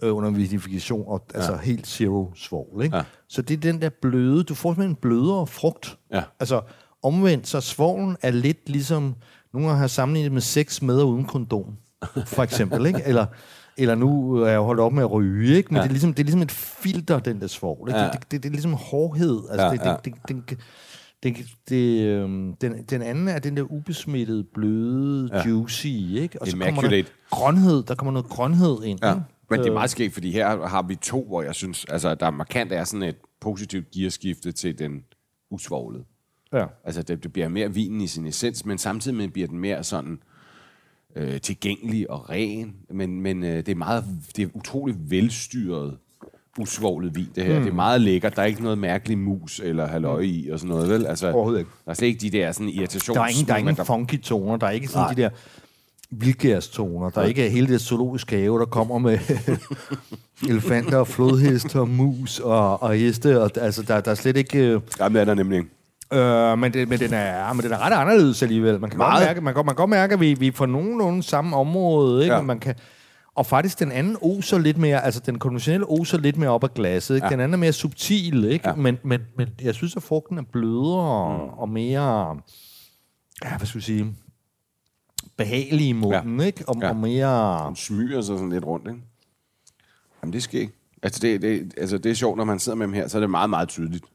øh, under vinifikation og altså helt zero svovl. Ikke? Ja. Så det er den der bløde, du får simpelthen en blødere frugt. Ja. Altså omvendt, så svovlen er lidt ligesom, nogle gange har sammenlignet med sex med og uden kondom, for eksempel. ikke? Eller, eller nu er jeg holdt op med at ryge, ikke? men ja. det, er ligesom, det er ligesom et filter, den der svovl. Ikke? Ja. Det, det, det, det er ligesom hårdhed. Altså, Ja, det, ja. det, det, det, det, det, øhm, den, den anden er den der ubesmittede, bløde, ja. juicy, ikke? Og så kommer der Immaculate. grønhed, der kommer noget grønhed ind. Ja. ikke? Men det er Øh, meget skægt, fordi her har vi to, hvor jeg synes, altså der er markant er sådan et positivt gearskifte til den usvoglede. Ja. Altså det, det bliver mere vinen i sin essens, men samtidig med bliver den mere sådan øh, tilgængelig og ren. Men, men øh, det er meget, det er utroligt velstyret usvoglet vin, det her. Mm. Det er meget lækkert. Der er ikke noget mærkelig mus eller halløj i og sådan noget, vel? Altså, Overhovedet ikke. Der er slet ikke de der sådan irritations... Der er ingen, der er ingen funky toner, der er ikke sådan Nej. de der vildgærstoner, der er ikke hele det zoologiske have, der kommer med [LAUGHS] elefanter og flodheste og mus og, og heste, og, altså der, der er slet ikke... Øh, Jamen, det er der nemlig. Øh, men, det, men, den er, men den er ret anderledes alligevel. Man kan godt Meget. mærke, man kan, man kan godt mærke, at vi, vi er på nogenlunde samme område. Ikke? Ja. Man kan, og faktisk den anden oser lidt mere, altså den konventionelle oser lidt mere op ad glasset. Ikke? Ja. Den anden er mere subtil, ikke? Ja. Men, men, men jeg synes, at frugten er blødere mm. og mere, ja, hvad skal vi sige, behagelig i munden, ja. ikke? Og, Ja. og mere... Den smyger sig sådan lidt rundt, ikke? Jamen, det sker ikke. Altså det, det, altså, det er sjovt, når man sidder med dem her, så er det meget, meget tydeligt.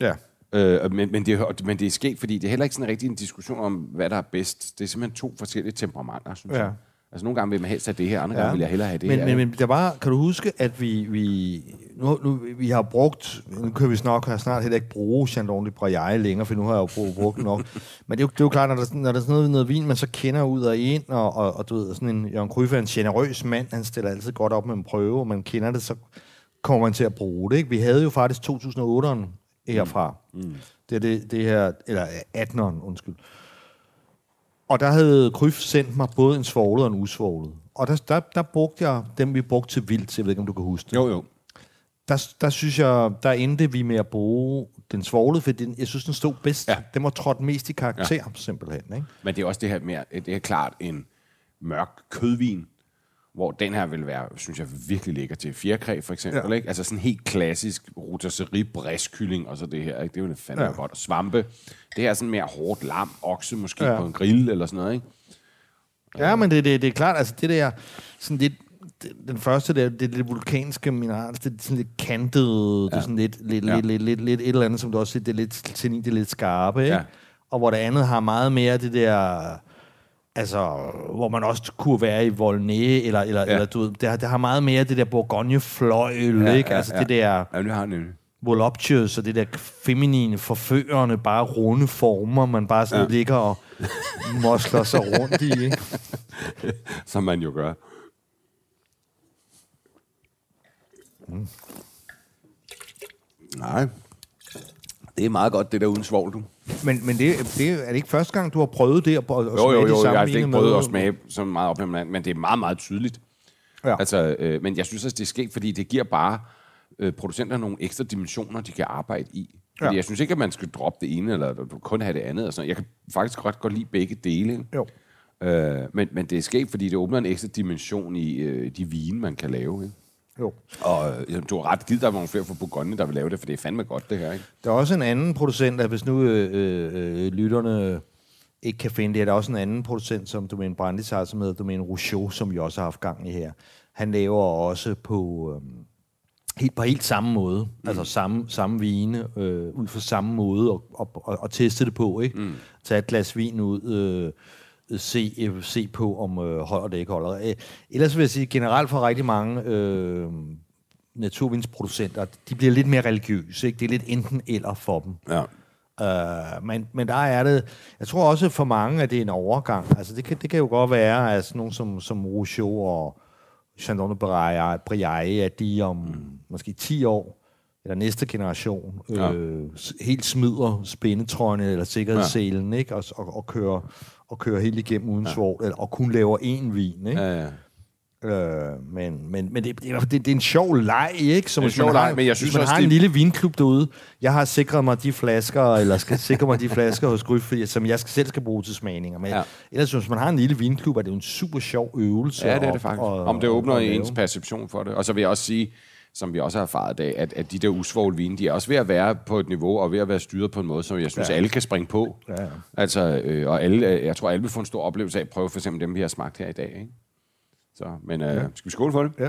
Ja. Øh, men, men, det, er- men det er sket, fordi det er heller ikke sådan rigtig en diskussion om, hvad der er bedst. Det er simpelthen to forskellige temperamenter, synes Ja. jeg. Altså nogle gange vil man helst have det her, andre Ja. gange vil jeg hellere have det men, her. Men, men der var, kan du huske, at vi, vi nu, nu, vi har brugt, nu kan vi snart, kan jeg snart heller ikke bruge Chandon de Braille længere, for nu har jeg jo brugt, brugt den nok. [LAUGHS] Men det er, jo, det er jo klart, når der, er sådan- når der er sådan noget, noget vin, man så kender ud og ind, og, og, og du ved, sådan en Jørgen Cruyff er en generøs mand, han stiller altid godt op med en prøve, og man kender det, så kommer man til at bruge det. Ikke? Vi havde jo faktisk 2008'eren herfra. Mm. Det er det, det her, eller 18'eren, undskyld. Og der havde Kryf sendt mig både en svoglet og en usvoglet. Og der, der, der brugte jeg dem, vi brugte til vildt. Jeg ved ikke, om du kan huske det. Jo, jo. Der, der synes jeg, der endte vi med at bruge den svoglede, for den, jeg synes, den stod bedst. Ja. Den var trådt mest i karakter, ja. simpelthen. Ikke? Men det er også det her med, det er klart en mørk kødvin, hvor den her vil være, synes jeg, virkelig lækker til fjerkræ, for eksempel. Ja. Ikke? Altså sådan helt klassisk rotisserie, bræskylling og så det her. Ikke? Det jo fandme Ja. godt. Og svampe. Det her er sådan mere hårdt lam, okse måske Ja. på en grill eller sådan noget. Ikke? Ja, men det, det, det er klart, altså det der, sådan det, den første der, det lidt vulkanske mineral, det er sådan lidt kantet, ja. det er sådan lidt, lidt, Ja. lidt, lidt, lidt, lidt et eller andet, som du også siger, det er lidt, det er lidt skarpe, ikke? Ja. Og hvor det andet har meget mere det der, altså, hvor man også kunne være i Volnay, eller, eller, ja. Eller du ved, det har, det har meget mere det der Bourgogne-fløjl, ja, ikke? ja, altså ja. det der Ja, det har nemlig. voluptuous, og det der feminine, forførende, bare runde former, man bare sådan. Ja. ligger og mosler sig rundt i, ikke? [LAUGHS] Som man jo gør. Mm. Nej. Det er meget godt, det der uden svovl, du. Men, men det, det, er det ikke første gang, du har prøvet det? At, at Jo, smage jo, jo, samme jeg har ikke med- prøvet at smage så meget op, men men det er meget, meget tydeligt. Ja. Altså, øh, men jeg synes også, det er sket, fordi det giver bare øh, producenter nogle ekstra dimensioner, de kan arbejde i. Fordi Ja. jeg synes ikke, at man skal droppe det ene, eller kun have det andet. Og sådan. Jeg kan faktisk ret godt lide begge dele. Jo. Øh, men, men det er sket, fordi det åbner en ekstra dimension i øh, de vine, man kan lave. Ikke? Jo. Og øh, du har ret givet, der er nogle flere fra Bourgogne, der vil lave det, for det er fandme godt, det her. Ikke? Der er også en anden producent, at hvis nu øh, øh, lytterne ikke kan finde det, er der også en anden producent, som Domaine Brandis har, som hedder Domaine Rougeau, som vi også har haft gang i her. Han laver også på, øh, helt, på helt samme måde, mm. altså samme, samme vine, øh, ud fra samme måde, og, og, og, og teste det på, ikke? Mm. Tage et glas vin ud, øh, se, øh, se på, om øh, holder det ikke holder. Øh, ellers vil jeg sige, generelt for rigtig mange øh, naturvinsproducenter, de bliver lidt mere religiøse, ikke? Det er lidt enten eller for dem. Ja. Uh, men, men der er det... Jeg tror også for mange, at det er en overgang. Altså, det kan, det kan jo godt være, at sådan nogen som, som Rougeau og Chandon Briaille, at de om mm. måske 10 år, eller næste generation, Ja. øh, s- helt smider spændetrøjene eller sikkerhedsselen, ja. ikke? Og, og, og, kører, og kører helt igennem uden ja. svovl, eller, og kun laver én vin, ikke? Ja, ja. Øh, men men, men det, det, er- det, det er en sjov leg, ikke? Som Det er en sjov har, leg, men jeg synes man også, har en det- lille vinklub derude. Jeg har sikret mig de flasker, eller skal sikre mig de flasker hos Gryf, som jeg skal, selv skal bruge til smagninger. Men ja. Ellers, hvis man har en lille vinklub, er det jo en super sjov øvelse. Ja, det er det faktisk. at- Om det åbner lave. ens perception for det. Og så vil jeg også sige, som vi også har erfaret dag, at, at de der usvoglvine, de er også ved at være på et niveau, og ved at være styret på en måde, som jeg synes, Ja. alle kan springe på. Ja, ja. Altså, øh, og alle, øh, jeg tror, alle vil få en stor oplevelse af at prøve for eksempel dem, vi har smagt her i dag. Ikke? Så, men øh, ja. skal vi skåle for det? Ja.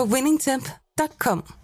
på winningtemp.com.